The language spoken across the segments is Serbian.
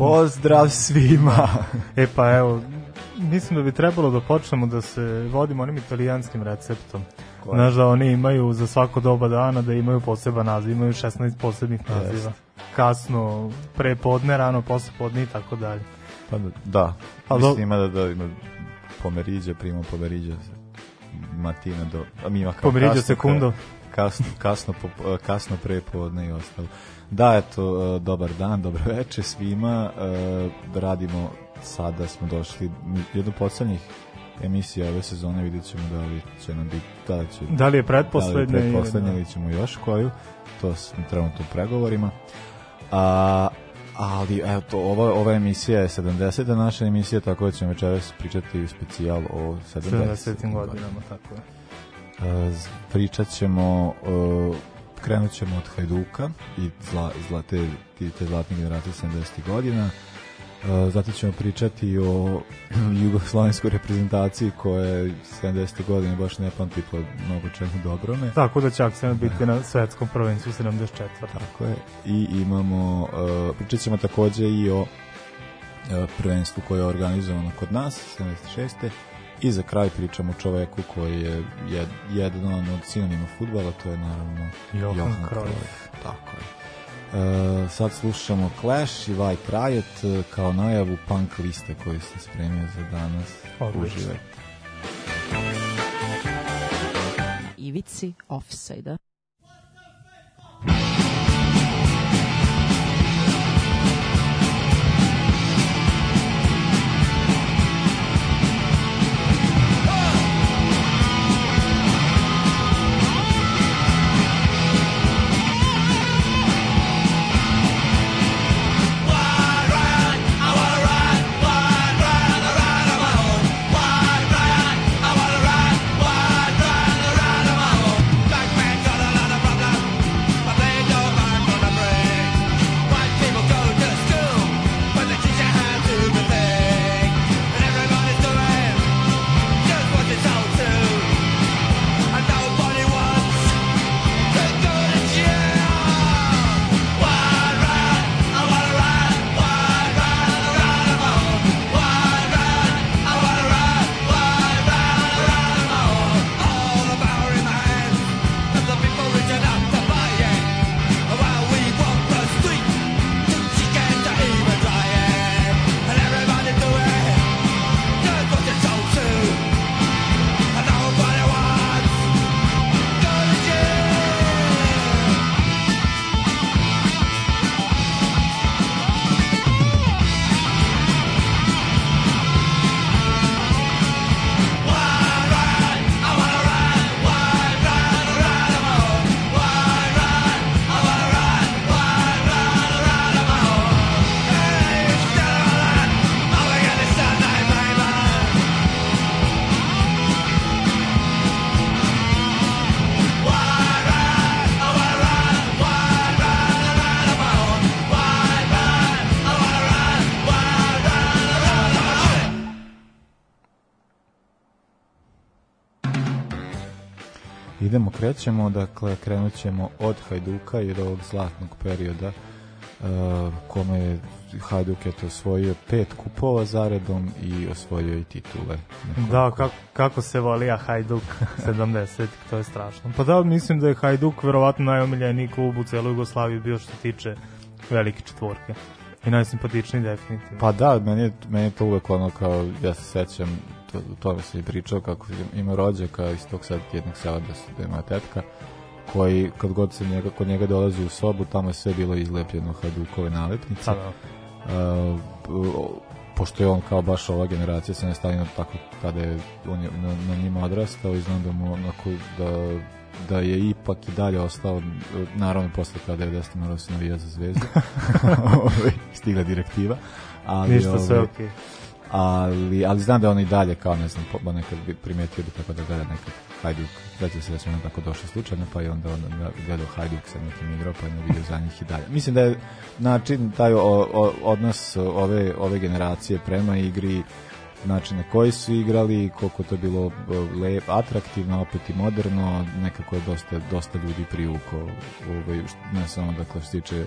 Pozdrav svima! E pa evo, mislim da bi trebalo da počnemo da se vodimo onim italijanskim receptom. Koji? Znaš da oni imaju za svako doba dana da imaju poseban naziv, imaju 16 posebnih naziva. Kasno, pre podne, rano, posle podne i tako dalje. Pa da, da. A mislim ima da, da ima pomeriđa, primo pomeriđa, matina do... A mi ima kao Pomeriđa sekundo. Kasno, kasno, po, kasno pre podne i ostalo. Da, eto, e, dobar dan, dobro veče svima. E, radimo, sada smo došli, jednu poslednjih emisija ove sezone, vidjet ćemo da li će nam biti, da li će Da li je da li pretposlednja? ili- pretposlednja ili ćemo još koju, to smo trenutno u pregovorima. A, ali evo to, ova, ova emisija je 70. naša emisija, tako da ćemo večeras pričati specijal o 70. 70. godinama, tako je. E, pričat ćemo, e, krenut ćemo od Hajduka i zla, zla, te, zlatne generacije 70. godina. E, Zatim ćemo pričati o jugoslovenskoj reprezentaciji koja je 70. godine baš ne pamti po mnogo čemu dobrome. Tako da će akcent biti na svetskom prvenstvu 74. Tako je. I imamo, uh, pričat ćemo takođe i o prvenstvu koje je organizovano kod nas, 76. I za kraj pričamo o čoveku koji je jed, jedan od sinonima futbala, to je naravno Johan Johan Cruyff. Cruyff. Tako je. Uh, sad slušamo Clash i White Riot uh, kao najavu punk liste koju se spremio za danas. Odlično. Uživaj. Ivici offside-a. Idemo, krećemo, dakle, krenut ćemo od Hajduka i od ovog zlatnog perioda uh, kome je Hajduk je to osvojio pet kupova zaredom i osvojio i titule. Nekoliko. Da, kako, kako se volija Hajduk 70, to je strašno. Pa da, mislim da je Hajduk verovatno najomiljeniji klub u celoj Jugoslaviji bio što tiče velike četvorke. I najsimpatičniji definitivno. Pa da, meni je, meni je to uvek ono kao, ja se sećam, to, o tome se i pričao kako ima rođaka iz tog sad jednog sela da, su, da ima tetka, koji kad god se njega, kod njega dolazi u sobu, tamo je sve bilo izlepljeno Hajdukove nalepnice. Pa da. Uh, pošto je on kao baš ova generacija sa nestanjeno tako kada je on je na, na njima odrastao i znam da mu onako da da je ipak i dalje ostao naravno posle kada 90 morao se navija za zvezdu Ovaj, stigla direktiva ali Ništa sve ovaj, okej. Ali, ali znam da on i dalje kao ne znam, po, nekad primetio bi tako da gleda nekad Hajduk, sveća se da smo tako došli slučajno, pa je onda on gledao Hajduk sa nekim igrao, pa je vidio za njih i dalje. Mislim da je način, taj o, o, odnos ove, ove generacije prema igri, način na koji su igrali, koliko to je bilo lep, atraktivno, opet i moderno, nekako je dosta, dosta ljudi privuko, ovaj, ne samo dakle što se tiče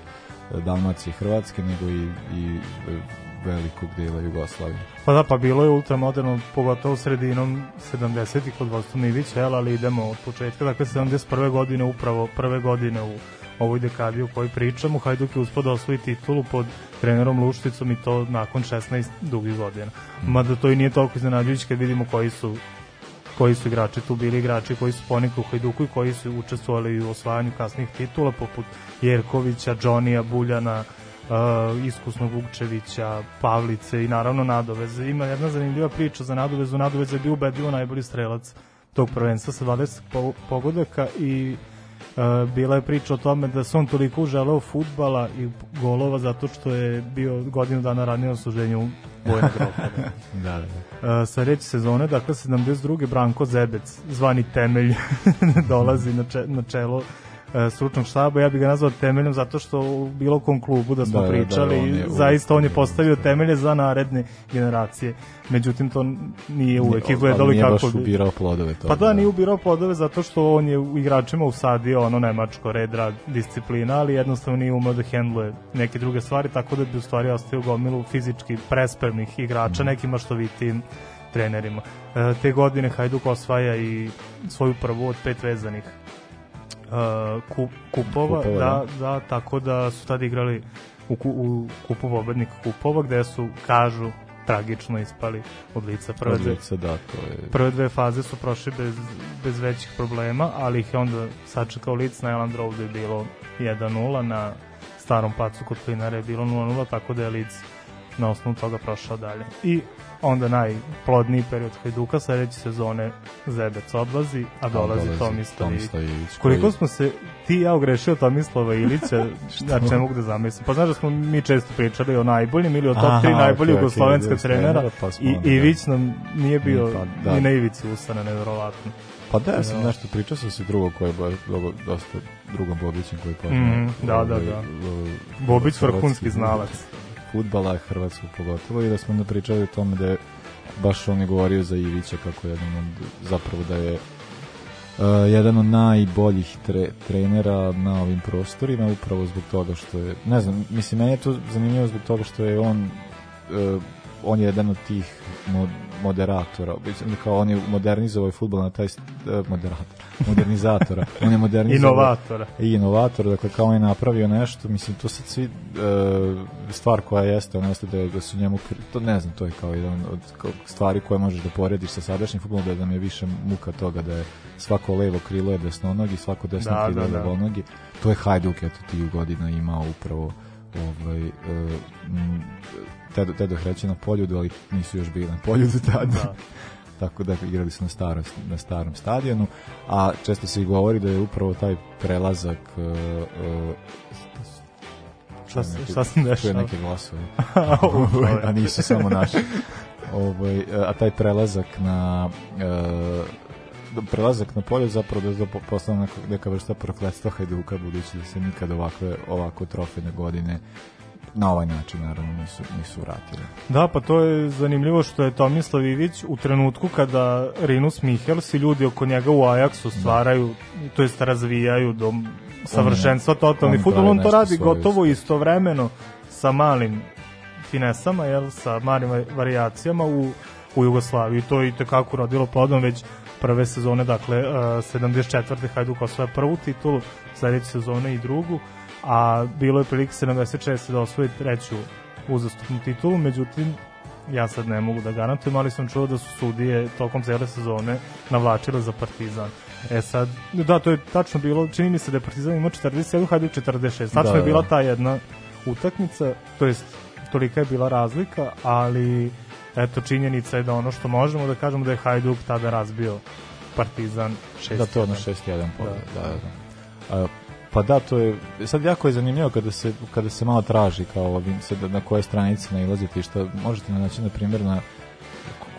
Dalmacije i Hrvatske, nego i, i velikog dela Jugoslavije. Pa da, pa bilo je ultramoderno, pogotovo sredinom 70-ih kod Vostom Ivića, ali idemo od početka, dakle 71. godine, upravo prve godine u ovoj dekadi u kojoj pričamo, Hajduk je uspod osvoji titulu pod trenerom Lušticom i to nakon 16 dugih godina. Mada to i nije toliko iznenađujući kad vidimo koji su koji su igrači tu bili igrači koji su ponikli u Hajduku i koji su učestvovali u osvajanju kasnih titula poput Jerkovića, Džonija, Buljana, uh, iskusnog Vukčevića, Pavlice i naravno Nadoveze. Ima jedna zanimljiva priča za Nadovezu. Nadovez je bio ubedljivo najbolji strelac tog prvenstva sa 20 pogodaka i Uh, bila je priča o tome da se on toliko uželeo futbala i golova zato što je bio godinu dana ranije na služenju vojnog roka. da, da. Uh, sledeće sezone, dakle 72. Branko Zebec, zvani temelj, dolazi na, če, na čelo E, stručnog štaba, ja bih ga nazvao temeljom zato što u bilo kom klubu da smo da, pričali, da, on je, zaista on je postavio temelje za naredne generacije. Međutim, to nije uvek izgledalo kako... Nije baš ubirao plodove. To, pa da, da, nije ubirao plodove zato što on je u igračima usadio ono nemačko red, rad, disciplina, ali jednostavno nije umeo da hendluje neke druge stvari, tako da bi u stvari ostao gomilu fizički prespremnih igrača, mm. nekim maštovitim trenerima. E, te godine Hajduk osvaja i svoju prvu od pet vezanih uh, kup, kupova, kupova da, da, da, tako da su tada igrali u, u kupu pobednika kupova gde su, kažu, tragično ispali od lica. Prve, od lica, da, to je... prve dve faze su prošli bez, bez većih problema, ali ih je onda sačekao lic na Eland Road je bilo 1-0, na starom pacu kod Plinara je bilo 0-0, tako da je lic na osnovu toga prošao dalje. I onda najplodniji period Hajduka, sledeće sezone Zebec odlazi, a dolazi, dolazi Tomislav Ilić. Koliko smo se ti ja ogrešio Tomislava Ilića, znači ne mogu da zamislim. Pa znaš da smo mi često pričali o najboljim ili o top 3 najboljih okay, jugoslovenska okay, trenera pa i. Ivić nam nije bio pa, da. ni na ivici ustane, nevjerovatno. Pa da, ja sam no. nešto pričao sam se drugog koji je dosta drugom Bobićem koji poznaje. Mm, da, da, ovaj, da. Bobić vrhunski znalac futbala, hrvatskog pogotovo, i da smo da pričali o tome da je baš on je govorio za Ivića kako jedan od, zapravo da je uh, jedan od najboljih tre, trenera na ovim prostorima upravo zbog toga što je, ne znam, mislim, meni je to zanimljivo zbog toga što je on uh, on je jedan od tih moderatora, kao on je modernizovao futbol na taj uh, moderator, modernizatora, on je modernizovao inovatora. I inovator, dakle kao on je napravio nešto, mislim to sad svi uh, stvar koja jeste, on jeste da, da su njemu to ne znam, to je kao jedan od kao stvari koje možeš da porediš sa sadašnjim fudbalom da nam je više muka toga da je svako levo krilo je desnonogi, svako desno da, krilo je da, da. levonogi. To je Hajduk eto ti godina imao upravo ovaj uh, Tedo, Tedo Hreće na poljudu, ali nisu još bili na poljudu tada. Da. Tako da igrali su na, staro, na starom stadionu, a često se i govori da je upravo taj prelazak uh, uh, šta, se, šta se dešava? neke glasove, a nisu samo naši. Ovaj, a taj prelazak na uh, prelazak na polje zapravo da je postala neka, neka vrsta prokletstva Hajduka budući da se nikad ovakve, ovako trofejne godine na ovaj način naravno nisu, nisu vratili. Da, pa to je zanimljivo što je Tomislav Ivić u trenutku kada Rinus Michels i ljudi oko njega u Ajaxu da. stvaraju, da. to jest razvijaju do savršenstva totalni futbol, on to radi gotovo istovremeno sa malim finesama, jel, sa malim variacijama u, u Jugoslaviji. To je i tekako rodilo plodom već prve sezone, dakle, uh, 74. Hajduk osvaja prvu titulu, sledeće sezone i drugu a bilo je prilike 76. da osvoji treću uzastupnu titulu, međutim ja sad ne mogu da garantujem, ali sam čuo da su sudije tokom cele sezone navlačile za Partizan. E sad, da, to je tačno bilo, čini mi se da je Partizan imao 47, Hajduk 46. Tačno da, je bila da. ta jedna utakmica, to jest tolika je bila razlika, ali eto činjenica je da ono što možemo da kažemo da je Hajduk tada razbio Partizan 6 Da, to je ono 6-1 da. da, da. A, Pa da, to je, sad jako je zanimljivo kada se, kada se malo traži kao ovim, sad na koje stranice nailazite i šta možete naći, na primjer, na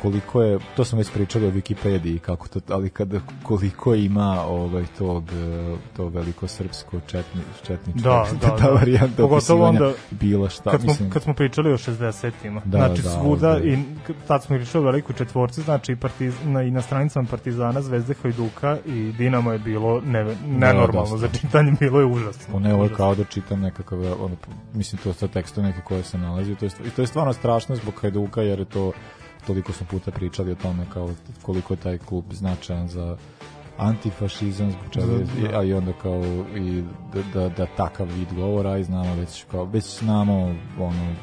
koliko je, to smo već pričali o Wikipediji, kako to, ali kada, koliko ima ovaj, tog, eh, to veliko srpsko četni, četničko, Da, da, ta da. varijanta Pogotovo onda bilo šta, kad smo, mislim, kad smo pričali o 60-ima. Da, znači da, svuda ovde. i tad smo pričali o velikoj četvorci, znači i, partiz, na, i na stranicama Partizana, Zvezde Hajduka i Dinamo je bilo ne, nenormalno dosta. za čitanje, bilo je užasno. Po ne, ovo kao da čitam nekakav, ono, mislim, to sa tekstom neke koje se nalazi, to je, i to je stvarno strašno zbog Hajduka, jer je to, toliko smo puta pričali o tome kao koliko je taj klub značajan za antifašizam zbog čega je, Da. a i onda kao i da, da, da takav vid govora i znamo već kao već znamo ono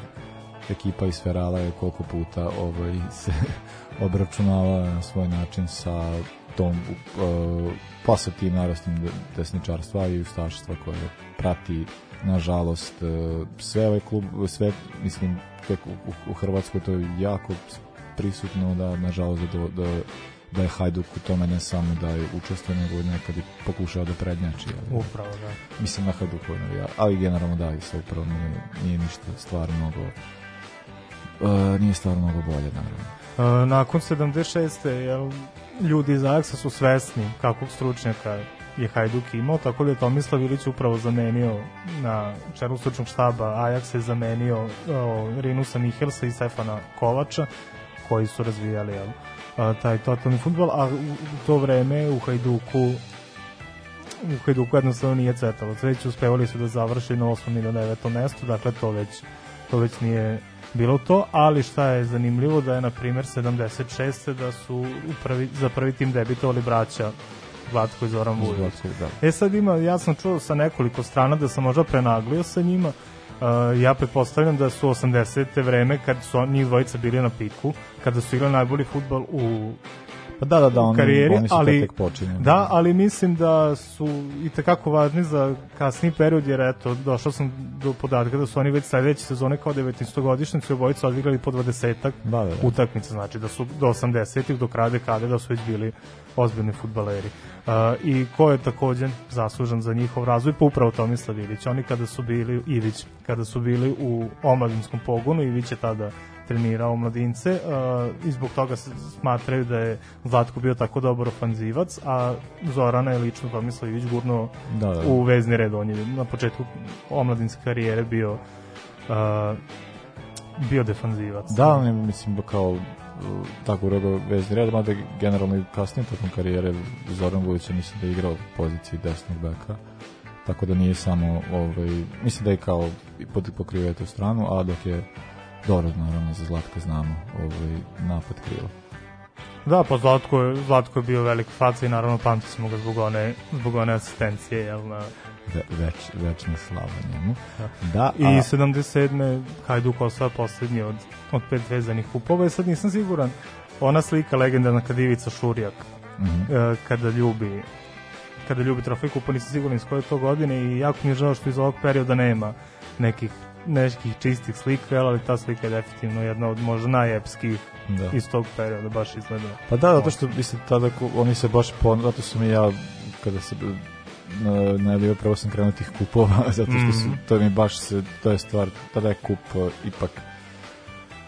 ekipa iz Ferala je koliko puta ovaj se obračunala na svoj način sa tom uh, pa sa tim desničarstva i ustaštva koje prati nažalost uh, sve ovaj klub sve mislim u, u Hrvatskoj to je jako prisutno da nažalost da, da da je Hajduk u tome ne samo da je učestvuje, nego je nekad i pokušao da prednjači. Ali, Upravo, da. mislim na Hajduku, ja, ali generalno da, sve upravo nije, nije ništa stvar mnogo uh, nije stvar mnogo bolje, naravno. E, nakon 76. Jel, ljudi iz Ajaksa su svesni kakvog stručnjaka je Hajduk imao, tako da je Tomislav Ilić upravo zamenio na čelu stručnog štaba Ajax je zamenio o, Rinusa Mihelsa i Stefana Kovača koji su razvijali jel, taj totalni futbol, a u, to vreme u Hajduku u Hajduku jednostavno nije cvetalo. Već uspevali su da završi na 8. ili 9. mestu, dakle to već, to već nije bilo to, ali šta je zanimljivo da je na primjer 76. da su prvi, za prvi tim debitovali braća Vlatko i Zoran Vujović. Da. E sad ima, ja sam čuo sa nekoliko strana da sam možda prenaglio sa njima, Uh, ja pretpostavljam da su 80. vreme kad su njih dvojica bili na piku, kada su igrali najbolji futbol u da, da, da, oni, karijeri, oni ali- tek počinjeni. Da, ali mislim da su i tekako važni za kasni period, jer eto, došao sam do podatka da su oni već sledeće sezone kao 19-godišnjici obojica odigrali po 20-ak Da, da, da. utakmica, znači da su do 80-ih, do kraja dekade da su već bili ozbiljni futbaleri. Uh, I ko je takođe zaslužan za njihov razvoj, pa upravo Tomislav Ilić. Oni kada su bili, Ivić, kada su bili u omladinskom pogonu, Ivić je tada trenirao mladince uh, i zbog toga se smatraju da je Zlatko bio tako dobar ofanzivac, a Zorana je lično Tomislav Ivić gurnuo Da, da, u vezni red. On je na početku omladinske karijere bio uh, bio defanzivac. Da, on je, mislim, kao uh, tako urogo vezni red, mada generalno i kasnije tokom karijere Zoran Vujić mislim da je igrao poziciji desnog beka, tako da nije samo, ovaj, mislim da je kao pod tu stranu, a dok je dobro, naravno, za Zlatka znamo ovaj, napad krila. Da, pa Zlatko je, Zlatko je bio velik faca i naravno pamtimo ga zbog one, zbog one asistencije, jel, na, Ve, več, večna slava njemu. Da. Da, I a, 77. Hajduk osvaja poslednji od, od pet vezanih kupova i sad nisam siguran ona slika legendarna kad Ivica Šurjak mhm. e, kada ljubi kada ljubi trofej kupa nisam siguran iz koje to godine i jako mi je žao što iz ovog perioda nema nekih nekih čistih slika, ali ta slika je definitivno jedna od možda najepskih da. iz tog perioda, baš izgleda. Pa da, zato što mislim tada oni se baš pon... zato sam i ja kada se na, najavio prvo sam krenuo tih kupova zato što su, Mhm. to mi baš se, to je stvar tada je kup uh, ipak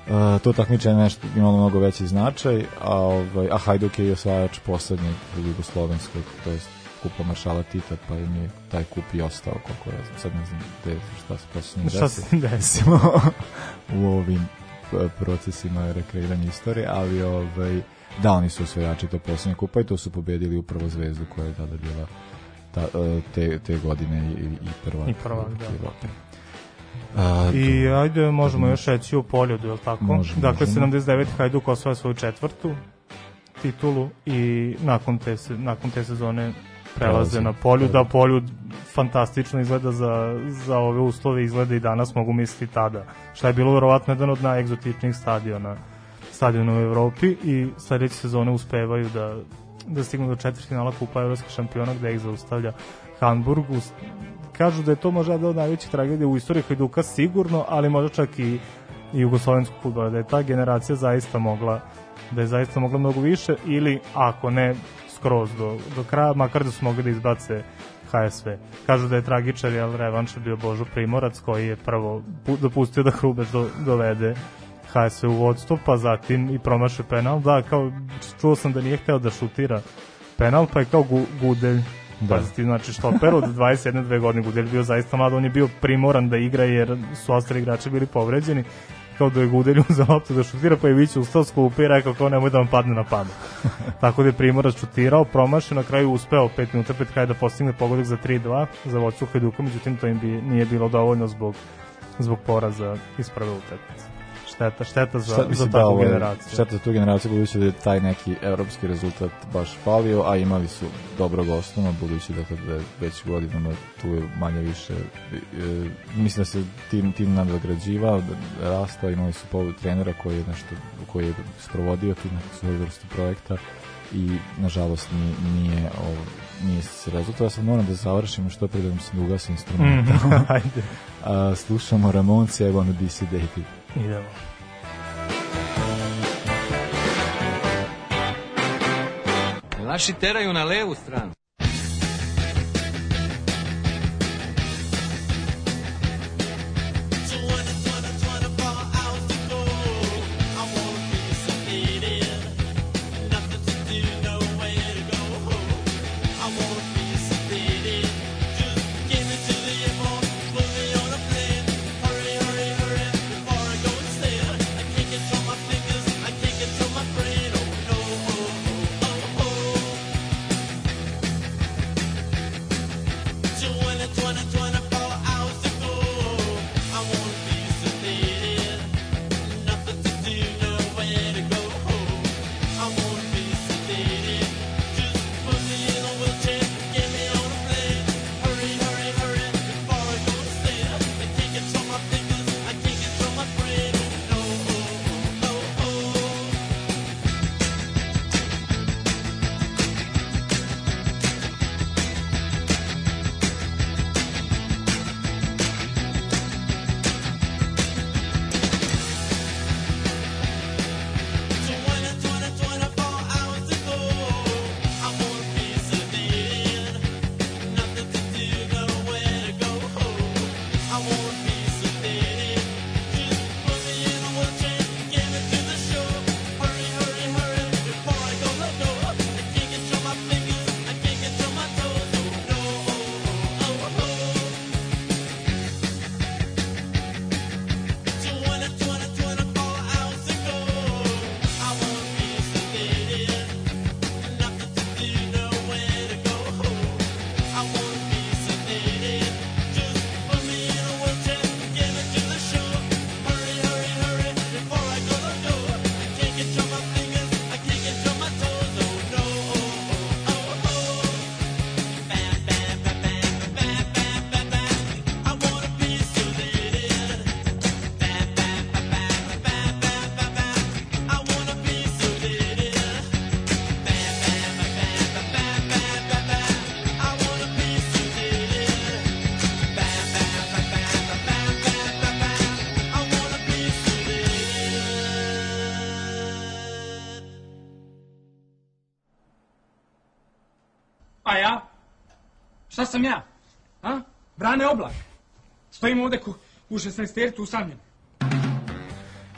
Uh, to takmičenje nešto imalo mnogo veći značaj, a, ovaj, a Hajduk je i osvajač poslednjeg jugoslovenskog, to je kupa maršala Tita, pa im je taj kup i ostao, koliko ja znam, sad ne znam gde, šta se poslednje Šta se desilo? desimo u ovim e, procesima rekreiranja istorije, ali ovaj, da, oni su osvajači to poslednje kupa i to su pobedili upravo Zvezdu koja je tada bila ta, e, te, te godine i, i prvak. I prvak, da. Evrope. A, I to- ajde, možemo još reći o poljudu, je li tako? Možemo, dakle, možemo. 79. Hajduk osvaja svoju četvrtu titulu i nakon te, nakon te sezone prelaze na polju, da poljud fantastično izgleda za, za ove uslove, izgleda i danas mogu misliti tada. Šta je bilo verovatno jedan od najegzotičnijih stadiona stadiona u Evropi i sledeće sezone uspevaju da, da stignu do četvrtfinala kupa evropskih šampiona gde ih zaustavlja Hamburg. Kažu da je to možda jedna od najvećih tragedija u istoriji Hajduka sigurno, ali možda čak i, i jugoslovenskog futbola, da je ta generacija zaista mogla da je zaista mogla mnogo više ili ako ne skroz do, do kraja, makar da su mogli da izbace HSV. Kažu da je tragičar, jer revanš je bio Božo Primorac koji je prvo pu- dopustio da Hrubeš do, dovede HSV u vodstvo, pa zatim i promaše penal. Da, kao, čuo sam da nije hteo da šutira penal, pa je kao gu, Gudelj Da. Pazi ti, znači štoper od 21-2 godine Gudelj bio zaista mlad, on je bio primoran da igra jer su ostali igrači bili povređeni kao da je Gudelj uzao loptu da šutira, pa je Vić ustao s klupe i rekao kao nemoj da vam padne na pamet. Tako da je Primorac šutirao, promašio, na kraju uspeo 5 minuta pred kraj da postigne pogodak za 3-2 za voću Hajduka, međutim to im bi, nije bilo dovoljno zbog, zbog poraza iz prve utakmice šteta, šteta za, Šta, za takvu da, generaciju. Šteta za tu generaciju, budući da je taj neki evropski rezultat baš falio, a imali su dobrog osnova, budući da je već godinama tu je manje više, e, mislim da se tim, tim nadograđivao, rastao, imali su polu trenera koji je nešto, koji je sprovodio tu neku svoju vrstu projekta i nažalost nije, nije, ovo, nije se rezultat. Ja sad moram da završimo što pre da se ugasi instrumenta. Mm, ajde. A, slušamo Ramonce, I wanna be sedated. Idemo. Naši teraju na levu stranu. Šta sam ja? A? Brane oblak. Stojim ovde ku, u 16 tercu usamljen.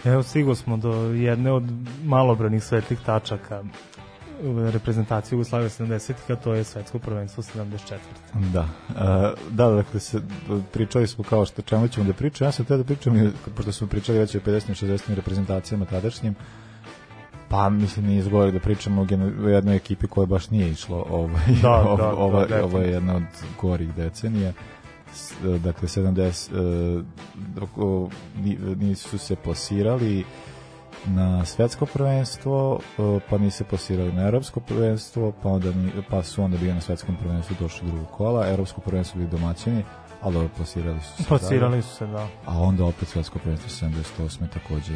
Evo, stigo smo do jedne od malobranih svetlih tačaka reprezentacije Jugoslavije 70-ih, a to je svetsko prvenstvo 74. Da, uh, da, dakle, se, pričali smo kao što čemu ćemo da pričamo, ja sam teo da pričam, pošto smo pričali već o 50 60 reprezentacijama tadašnjim, Pa mislim nije izgovor da pričamo o jednoj ekipi koja baš nije išlo ovaj, da, ova, da, ova, da, ovo je jedna od gorih decenija. Dakle 70 uh, nisu se plasirali na svetsko prvenstvo pa nisu se plasirali na evropsko prvenstvo pa, onda, pa su onda bili na svetskom prvenstvu došli drugog kola. Evropsko prvenstvo bili domaćini ali dobro, plasirali su se. Plasirali su se, da. A onda opet svetsko prvenstvo 78. takođe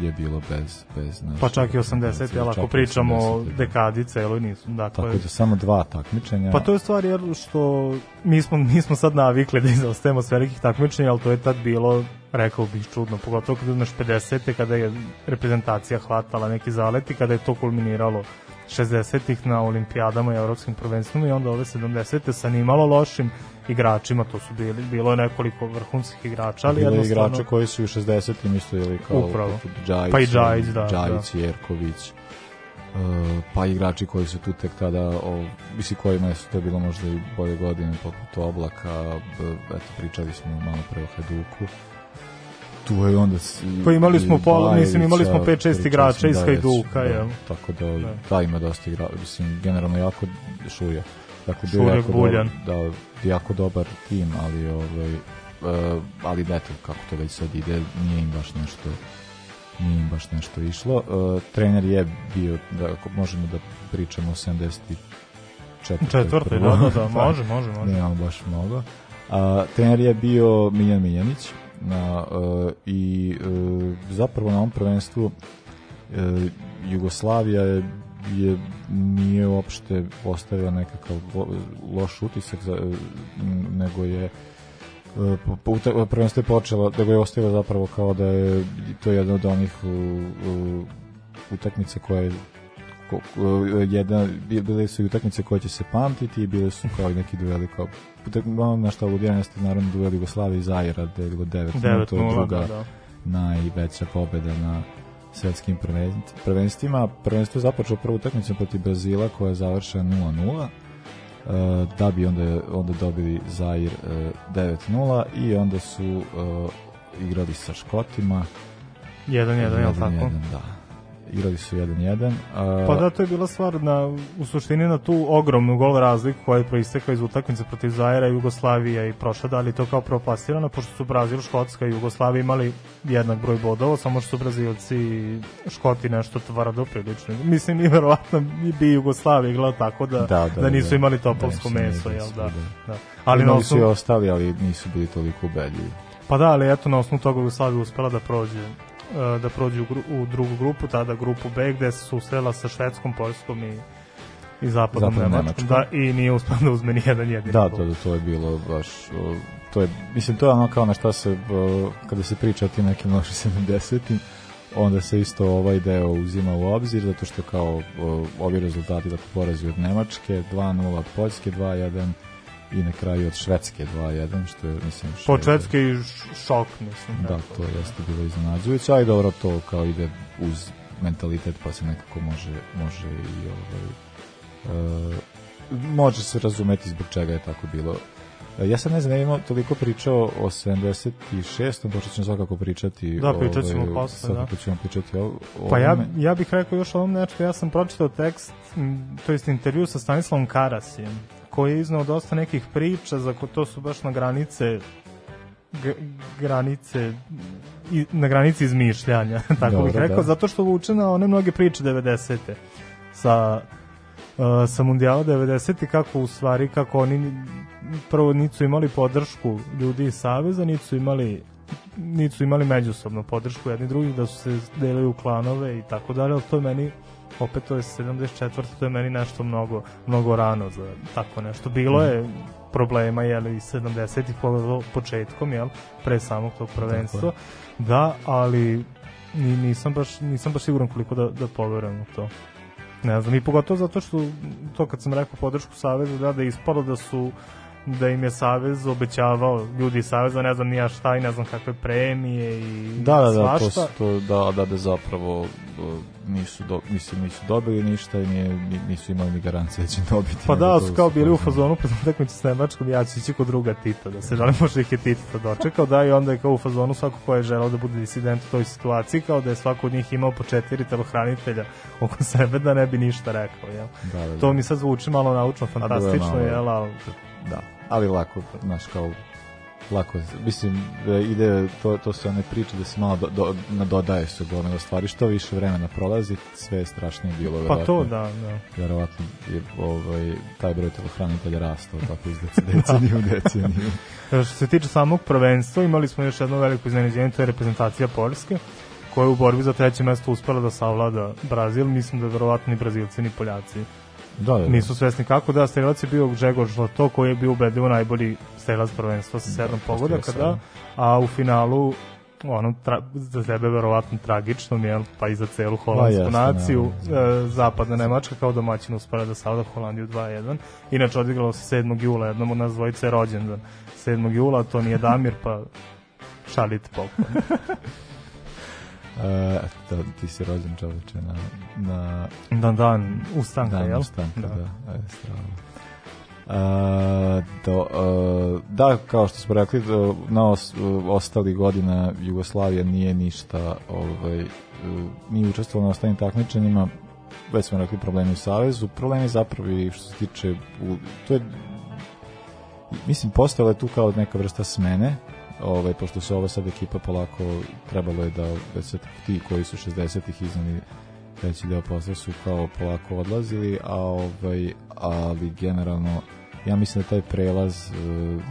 je bilo bez... bez naš, pa čak i 80. Jel, ako pričamo o da. dekadi celoj nisu. Dakle, Tako da samo dva takmičenja. Pa to je stvar jer što mi smo, mi smo sad navikli da izostajemo s velikih takmičenja, ali to je tad bilo rekao bih čudno, pogotovo kada imaš 50. kada je reprezentacija hvatala neki zaleti, kada je to kulminiralo 60-ih na olimpijadama i evropskim prvenstvima i onda ove 70-te sa nimalo lošim igračima, to su bili, bilo je nekoliko vrhunskih igrača, ali Bilo je jednostavno... igrače koji su u 60-im isto ili kao Upravo. Džajić, Pa i Džajić, da, Džajić, Jerković, uh, pa igrači koji su tu tek tada, o, misli kojima su to bilo možda i bolje godine, poput Oblaka, b, eto, pričali smo malo pre o Hajduku, tu je onda s- i- Pa imali smo i pola- mislim, imali smo Bajevića, 5-6 pričali igrača smo iz Bajević, Hajduka, da, jel? Tako da, Da. da, ima dosta igra, mislim, generalno jako šuje. Dakle, bio jako Buljan. Dobar, da, jako dobar tim, ali ovaj, uh, ali eto, kako to već sad ide, nije im baš nešto nije im baš nešto išlo. Uh, trener je bio, da, ako možemo da pričamo o 74. Četvrti, da, da, da, može, može, može. Nemamo baš mnogo. A, trener je bio Miljan Miljanić na, uh, i uh, zapravo na ovom prvenstvu uh, Jugoslavija je, je nije uopšte ostavila nekakav lo, loš utisak za, nego je uta- prvenstvo je počelo da ga je ostavila zapravo kao da je to je jedna od onih utakmica koja je jedna, bile su i utakmice koje će se pamtiti i bile su kao i neki dueli kao ono na što ludijan jeste naravno duel Jugoslavije i Zaira da je bilo 9 9 to je druga da, da. najveća pobeda na svetskim prven- prvenstvima. Prvenstvo je započeo prvu utakmicu protiv Brazila koja je završena 0-0. Uh, da bi onda, onda dobili Zair uh, 9-0 i onda su uh, igrali sa Škotima 1-1, jel tako? 1-1, da. Igrali su 1-1. Uh, Pa da, to je bila stvar na, u suštini na tu ogromnu gol razliku koja je proistekla iz utakmice protiv Zajera, Jugoslavija i prošla, da li to kao propasirano, pošto su Brazil, Škotska i Jugoslavija imali jednak broj bodova, samo što su Brazilci i Škoti nešto tvrdo prilično. Mislim, i verovatno bi Jugoslavija igrala tako da, Da, da, da nisu da. imali topovsko Da, meso, jel da? da. da. Ali Imali su i ostali, ali nisu bili toliko ubedljivi. pa da, ali eto na osnovu toga Jugoslavija uspela da prođe da prođe u, gru, u drugu grupu, tada grupu B, gde se susrela sa Švedskom, Poljskom i i zapadnom Nemačkom, Nemačkom. da, i nije uspela da uzme ni jedan jedini Da, to, to je bilo baš, to je, mislim, to je ono kao na šta se, kada se priča o tim nekim lošim 70-im, onda se isto ovaj deo uzima u obzir, zato što kao ovi rezultati, dakle, porazi od Nemačke, 2-0 od Poljske, 2-1 i na kraju od Švedske 2-1, što je, mislim, što Po Švedske i šok, mislim. Da, to jeste bilo iznenađujuće, ali dobro, to kao ide uz mentalitet, pa se nekako može, može i ovaj, e, može se razumeti zbog čega je tako bilo. E, Ja sad ne znam, ne toliko pričao o 76. Počet ćemo svakako pričati Da, pričat ćemo ovaj, posle, Svakako ćemo pričati o, o Pa ja, ja bih rekao još o ovom nečku, ja sam pročitao tekst, to jest intervju sa Stanislavom Karasijem, koji je iznao dosta nekih priča, za ko to su baš na granice granice i, na granici izmišljanja, tako bih rekao, da. zato što vuče na one mnoge priče 90. sa uh, sa mundijala 90. kako u stvari kako oni ni- prvo nisu imali podršku ljudi iz Saveza, nisu imali nisu imali međusobno podršku jedni drugih, da su se delili u klanove i tako dalje, ali to je meni opet to je 74. to je meni nešto mnogo, mnogo rano za tako nešto. Bilo je problema, jel, i 70-ih po- početkom, jel, pre samog tog prvenstva. Da, ali ni, nisam, baš, nisam baš siguran koliko da, da poverujem u to. Ne znam, i pogotovo zato što to kad sam rekao podršku Savezu, da, da je ispalo da su da im je Savez obećavao ljudi iz Saveza, ne znam nija šta i ne znam kakve premije i Da, da, da, to, svašta. su- to, da, da, da zapravo o, nisu, do, mislim, nisu dobili ništa i nije, ni- nisu imali ni garancije da će dobiti. Pa da, to su kao bili u fazonu pred utakmicu s Nemačkom, ja ću ići kod druga Tita, da se žalim, možda ih je Tita dočekao, da, i onda je kao u fazonu svako ko je želao da bude disident u toj situaciji, kao da je svako od njih imao po četiri telohranitelja oko sebe, da ne bi ništa rekao, jel? Da, da, To da. mi sad zvuči malo naučno, je fantastično, malo- jel, ali da, ali lako, znaš, kao lako, mislim, da ide, to, to su one priče da se malo do, do, nadodaje se gomila stvari, što više vremena prolazi, sve je strašnije bilo, pa to, da, da. Verovatno je ovaj, taj broj telohranitelja rastao tako iz dece- decenije u deceniju. E, Što se tiče samog prvenstva, imali smo još jedno veliko iznenađenje, to je reprezentacija Poljske, koja je u borbi za treće mesto uspela da savlada Brazil, mislim da verovatno ni Brazilci ni Poljaci Da, da, da. nisu svesni kako da strelac je bio Grzegor Žlato koji je bio ubedljivo najbolji strelac prvenstva sa sedam pogodaka postigao da, a u finalu ono tra, za sebe verovatno tragičnom, jel, pa i za celu holandsku jeste, naciju. naravno. E, zapadna Nemačka kao domaćin uspara da savda Holandiju 2-1. Inače odigralo se 7. jula, jednom od nas dvojice je rođendan. 7. jula, to nije Damir, pa šalite poklon. E, to, ti si rođen čoveče na, na Dan, dan, ustanka, dan jel? ustanka, da. da. E, strava. A, do, a, da, kao što smo rekli, do, na os, ostali godina Jugoslavija nije ništa ovaj, nije učestvovala na ostalim takmičenjima, već smo rekli problemi u Savezu, problemi zapravo i što se tiče, u, to je mislim, postojala je tu kao neka vrsta smene, ovaj, pošto se ova sad ekipa polako trebalo je da već se ti koji su 60-ih iznali veći deo posla su kao polako odlazili, a ovaj, ali generalno ja mislim da taj prelaz e,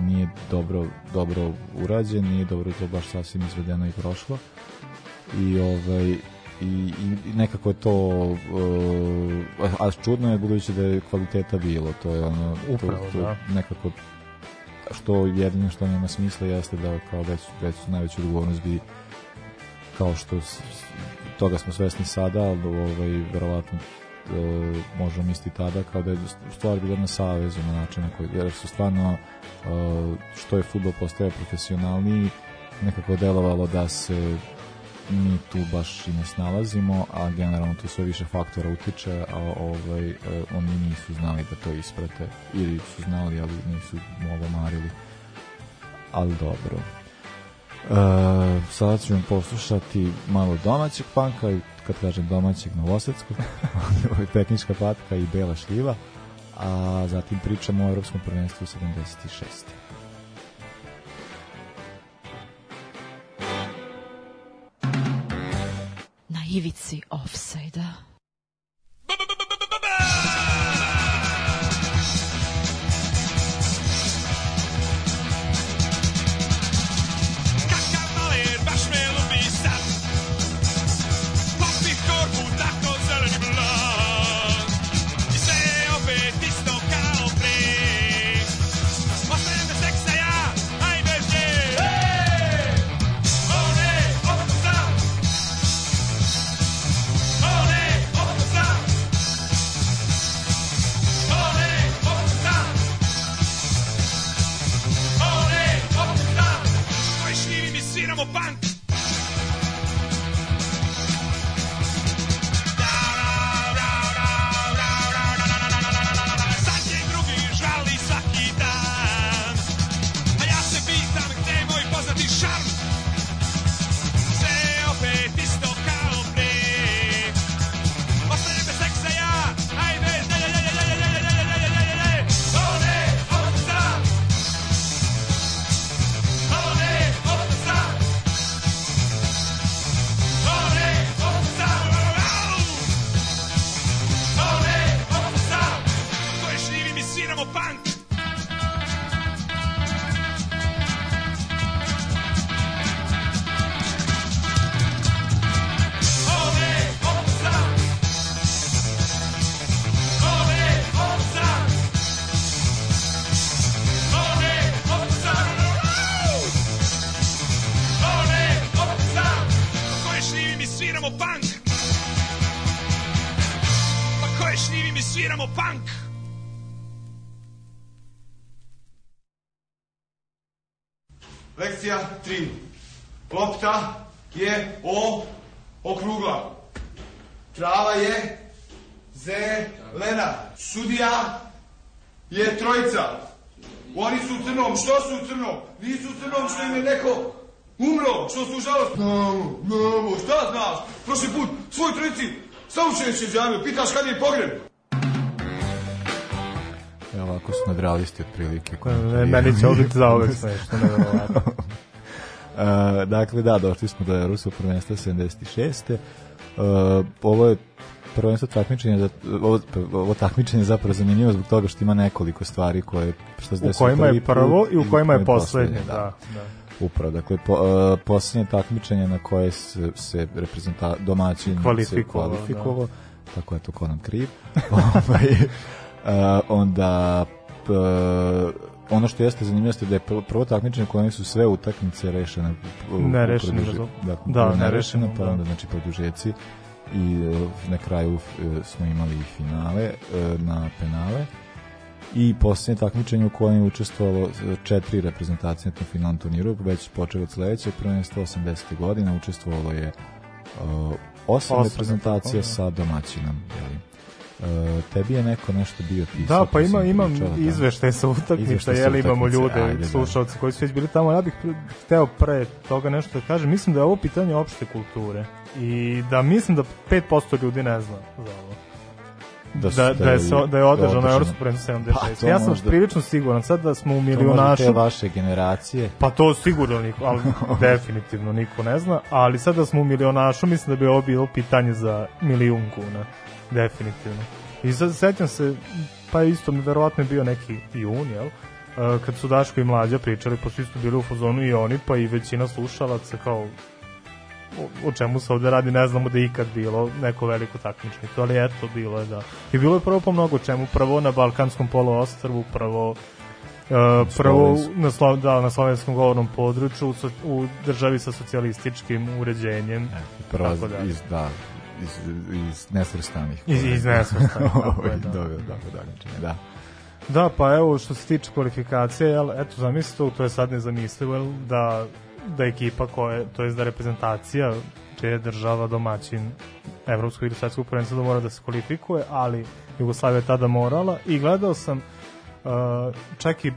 nije dobro dobro urađen, nije dobro to baš sasvim izvedeno i prošlo. I ovaj i, i nekako je to uh, a čudno je budući da je kvaliteta bilo to je ono Upravo, to, to da. nekako što jedino što nema smisla jeste da kao već, već najveću odgovornost bi kao što toga smo svesni sada, ali ovaj, verovatno e, možemo misliti tada kao da je stvar bila na savezu na način na koji, jer su stvarno e, što je futbol postaje profesionalniji nekako delovalo da se mi tu baš i ne snalazimo, a generalno tu sve više faktora utiče, a ovaj, e, oni nisu znali da to isprate, ili su znali, ali nisu mnogo marili. Ali dobro. E, sada ću vam poslušati malo domaćeg panka kad kažem domaćeg novosadskog, ovo Petnička patka i Bela šljiva, a zatim pričamo o Evropskom prvenstvu 76. ivici ofsajda. Nadrealisti otprilike. E, Meni će ovo biti za uvek smešno, nevjerovatno. Uh, dakle, da, došli smo do Ruskog prvenstva 76. Uh, ovo je prvenstvo takmičenja za, ovo, ovo takmičenje je zapravo zanimljivo zbog toga što ima nekoliko stvari koje što se U kojima je prvo i u kojima je poslednje, poslednje, da. da. Upravo, dakle, po, uh, posljednje takmičenje na koje se, se reprezenta, domaćin Kvalifikovao, kvalifikovao, tako je to ko nam kriv. uh, onda ono što jeste zanimljivo jeste da je prvo, takmičenje koje su sve utakmice rešene Nerešene, da. Da, nerešeno, pa da. onda znači produžeci i e, na kraju e, smo imali finale e, na penale i posljednje takmičenje u kojem je učestvovalo e, četiri reprezentacije na finalnom turniru, već počeo od sledećeg prvenstva 80. godina, učestvovalo je uh, osam reprezentacija da. sa domaćinom. Jeli. Uh, tebi je neko nešto bio pisao? Da, pa ima, imam pričao, da. izveštaj sa utakmica, Izveštaj sa jel imamo ljude, ajde, da. slušalci koji su već bili tamo. Ja bih hteo pre toga nešto da kažem. Mislim da je ovo pitanje opšte kulture i da mislim da 5% ljudi ne zna za ovo. Da, da, da, je, da je održano Evropsko prvenstvo 76. Pa, to ja sam možda- prilično siguran sad da smo u To milionašu. te vaše generacije. Pa to sigurno niko, ali definitivno niko ne zna, ali sad da smo u milionašu, mislim da bi ovo bilo pitanje za milijun kuna, definitivno. I sećam se, pa isto mi verovatno je bio neki jun, jel? Uh, kad su Daško i Mlađa pričali, pošto isto bili u fazonu i oni, pa i većina slušalaca kao o, o čemu se ovde radi, ne znamo da je ikad bilo neko veliko takmičenje, to ali eto, bilo je da. I bilo je prvo po mnogo čemu, prvo na Balkanskom poluostrvu, prvo Uh, prvo na, slo, da, na slovenskom govornom području u, u državi sa socijalističkim uređenjem Prva Tako da. iz, da, iz, iz nesvrstanih. iz, iz nesvrstanih tako je, da. Dobro, dobro, da. Da, pa evo što se tiče kvalifikacije, jel, eto zamislite to, je sad nezamislivo, jel, da, da ekipa koja, to je da reprezentacija čija je država domaćin evropskog ili svetskog prvenstva da mora da se kvalifikuje, ali Jugoslavija je tada morala i gledao sam uh, čak i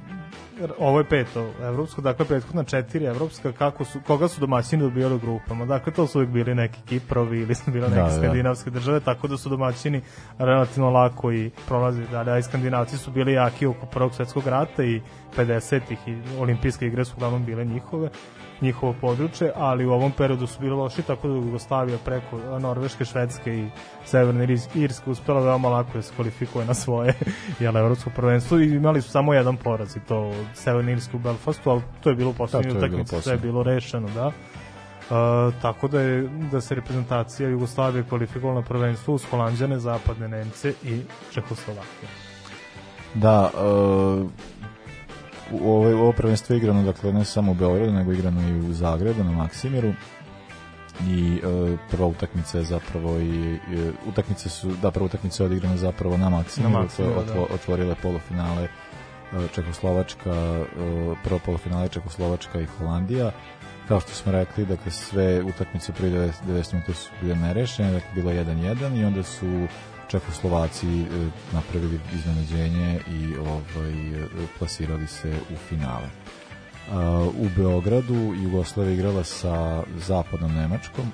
ovo je peto evropsko, dakle prethodna četiri evropska, kako su, koga su domaćini dobijali u grupama. Dakle, to su uvijek bili neki Kiprovi ili su bile neke Da, da, da. skandinavske države, tako da su domaćini relativno lako i prolazili dalje, a i skandinavci su bili jaki oko prvog svetskog rata i 50-ih i olimpijske igre su uglavnom bile njihove njihovo područje, ali u ovom periodu su bili loši, tako da Jugoslavija preko Norveške, Švedske i Severne Irs- Irske uspela veoma lako da se kvalifikuje na svoje jel, evropsko prvenstvo i imali su samo jedan poraz i to Severne Irske u Belfastu, ali to je bilo u poslednjoj Da, bilo utakmici, sve je bilo rešeno, da. Uh, tako da je da se reprezentacija Jugoslavije kvalifikovala na prvenstvo uz Holandjane, Zapadne Nemce i Čehoslovakije. Da, uh, ovo, ovo prvenstvo je igrano, dakle, ne samo u Beogradu, nego igrano i u Zagrebu, na Maksimiru. I uh, prva utakmica je zapravo i, i utakmice su, da, prva utakmica je odigrana zapravo na Maksimiru, Na Maksimiru, otvo, otvorile polufinale uh, Čekoslovačka, uh, prvo polufinale Čekoslovačka i Holandija. Kao što smo rekli, dakle, sve utakmice prvi 90 90 minuta su bile nerešene, dakle, bilo 1-1 i onda su Čekoslovaci e, napravili iznenađenje i ovaj, e, plasirali se u finale. A, u Beogradu Jugoslavia igrala sa zapadnom Nemačkom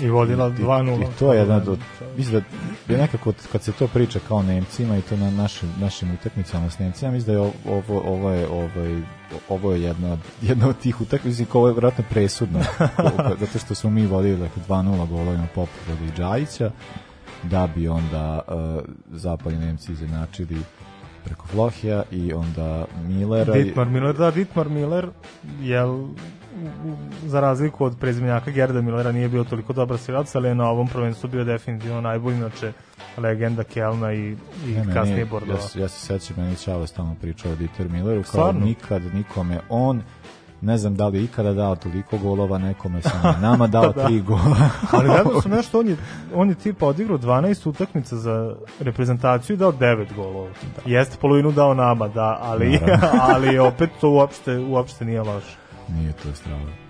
I vodila I- i- 2-0. I to je jedna od, mislim da je nekako kad se to priča kao Nemcima i to na našim, našim utakmicama s Nemcima, mislim da je ovo, ovo je, ovaj, ovo je jedna, od- jedna od tih utakmica, ovo je vratno presudno, zato što smo mi vodili dakle, 2-0 golovima Popovoda i Džajića, da bi onda uh, zapadni Nemci izjednačili preko Vlohija i onda Millera. i- Dietmar Miller, da, Dietmar Miller, jel, za razliku od prezimljaka Gerda Millera nije bio toliko dobar strelac, ali je na ovom prvenstvu bio definitivno najbolji, inače legenda Kelna i, i Ne, ne, kasnije Bordova. Ja, se- ja se sećam, meni Čavo stalno pričao o Dieter Milleru, kao Stvarno? nikad nikome on ne znam da li je ikada dao toliko golova nekome sam nama dao Da. tri gola. ali gledao sam nešto, on je, on je tipa odigrao 12 utakmica za reprezentaciju i dao 9 golova. Jeste polovinu dao nama, da, ali, ali opet to uopšte, uopšte nije loše. Nije to strava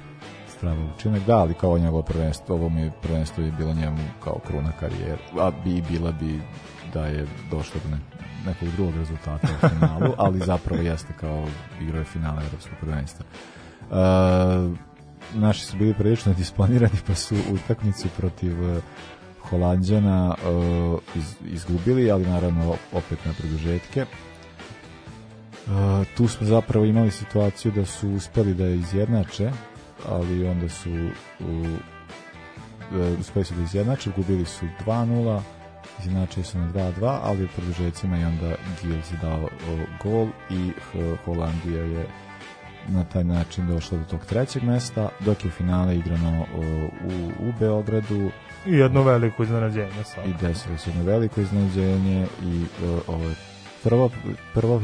strava učinak, da, ali kao njegovo prvenstvo, ovo mi je prvenstvo je bilo njemu kao kruna karijere, a bi bila bi da je došlo do ne, nekog drugog rezultata u finalu, ali zapravo jeste kao igrao je finale evropskog prvenstva. Uh, naši su bili prilično disponirani pa su utakmicu protiv uh, Holandjana uh, iz, izgubili, ali naravno opet na produžetke. Tu smo zapravo imali situaciju da su uspeli da je izjednače, ali onda su uspeli su da izjednače, gubili su 2-0, izjednačili su na 2-2, ali u produžecima i onda Gils je dao gol i Holandija je na taj način došla do tog trećeg mesta, dok je finale igrano u, u Beogradu I jedno veliko iznenađenje sad. i desilo se jedno veliko iznenađenje i ovo je prvo, prvo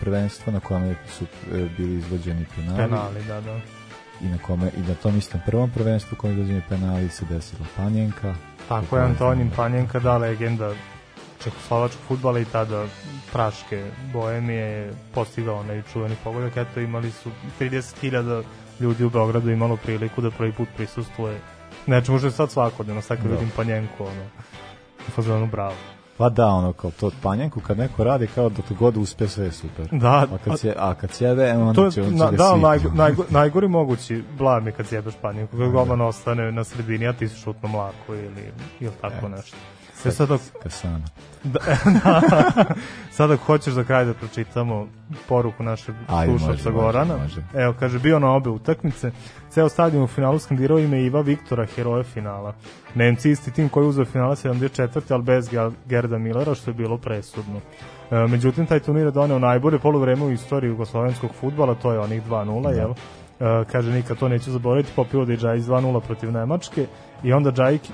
prvenstvo na kome su e, bili izvođeni penali, Penali, da, da. i na kome i na tom istom prvom prvenstvu kome izvođeni penali se desila Panjenka. Tako je Antonin Panjenka, da, legenda čehoslovačkog futbala i tada praške bohemije je postigao onaj čuveni pogodak. Eto, imali su 30.000 ljudi u Beogradu imalo priliku da prvi put prisustuje nečemu što je sad svakodnevno, sad kad Da. vidim Panjenku, ono, u fazonu bravo. Pa da, ono, kao to Panjenku kad neko radi, kao da to god uspe, sve je super. Da, a kad, se, a kad sjede, onda to će, je on će na, ga da, najgo, najgo, najgori mogući blam je kad sjebeš panjenku, kad golman ostane na sredini, a ti si šutno mlako ili, ili tako nešto. E sad dok, da, da, sad ako hoćeš za kraj da pročitamo poruku našeg može, slušalca može, Gorana. može. Evo, kaže, bio na obe utakmice. Ceo stadion u finalu skandirao ime Iva Viktora, heroje finala. Nemci isti tim koji je uzeo finala 74. ali bez Ger- Gerda Millera, što je bilo presudno. E, međutim, taj turnir je doneo najbolje poluvreme u istoriji jugoslovenskog futbala, to je onih 2-0, jel? E, kaže, nikad to neću zaboraviti, popio da je Džajić 2-0 protiv Nemačke i onda Džajić,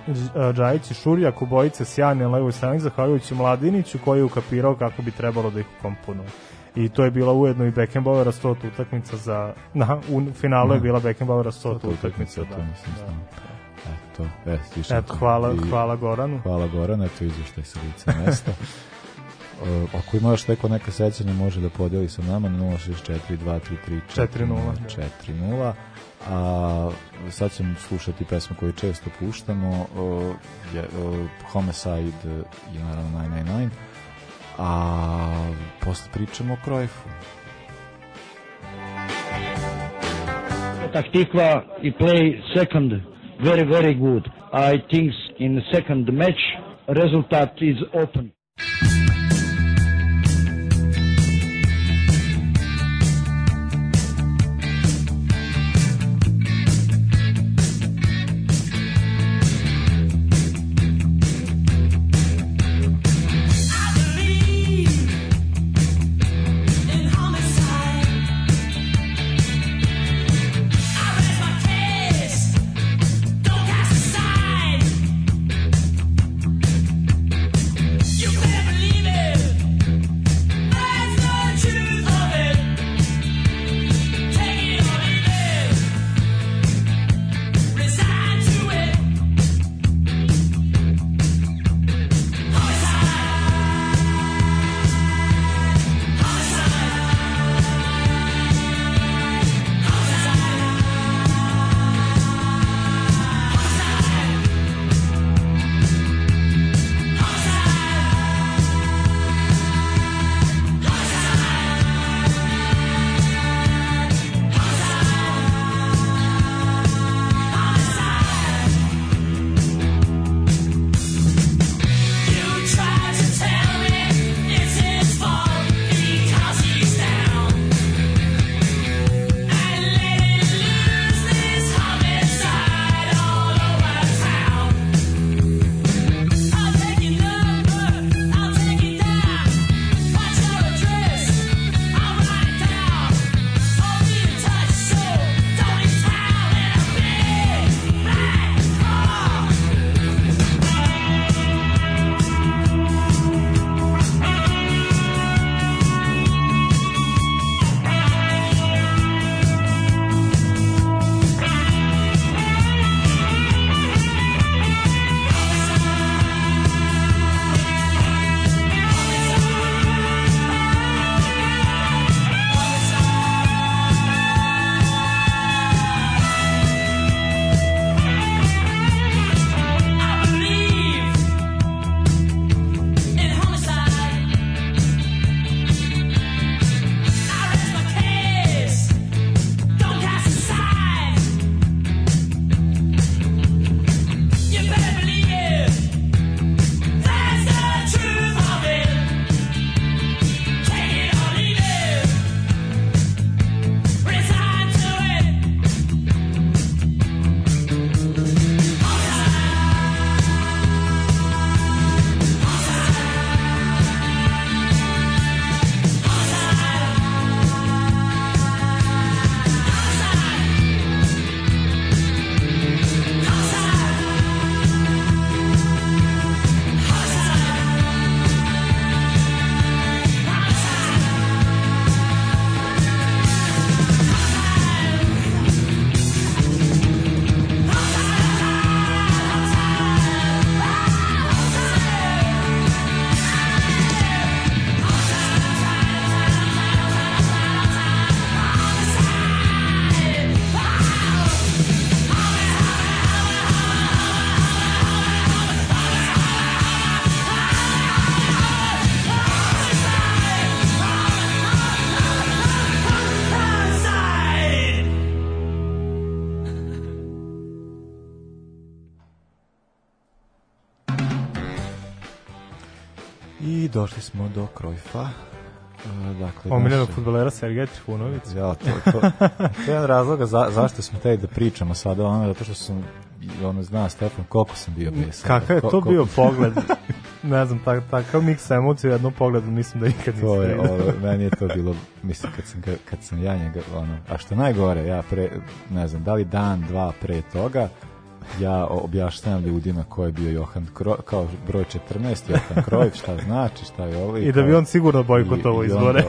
Džajić i Šurijak obojice sjajne na levoj strani, zahvaljujući Mladiniću koji je ukapirao kako bi trebalo da ih komponuje. I to je bila ujedno i Beckenbauera 100 utakmica za na u finalu je bila Beckenbauera 100 To utakmica, utakmica, da. to nisam da. Eto, e, stišam Eto, to. hvala, I- hvala Goranu. Hvala Goran, eto izveštaj sa lica mesta. E, ako ima još neko neka sećanja može da podeli sa nama na 064 233 4:0, 4:0 a sad ćemo slušati pesmu koju često puštamo o, je, o, Homicide je naravno 999 a posle pričamo o Krojfu Petah Tikva he play second very very good. I think in second match result is open. Došli smo do Krojfa. E, Dakle, Omiljenog naše- futbolera Sergeja Trifunović. Ja, to, to, to je jedan razloga za, zašto smo teli da pričamo sada, ono, zato što sam, ono, zna Stefan koliko sam bio besan. Kakav je to ko- bio pogled? ne znam, tak, takav miks emocija u jednom pogledu mislim da ikad nisam To je, ovo, meni je to bilo, mislim, kad sam, kad sam ja njega, ono, a što najgore, ja pre, ne znam, da li dan, dva pre toga, ja objašnjavam ljudima ko je bio Johan Kroj, kao broj 14, Johan Krojf, šta znači, šta je ovo. I da bi on sigurno bojkotovao I- i izbore.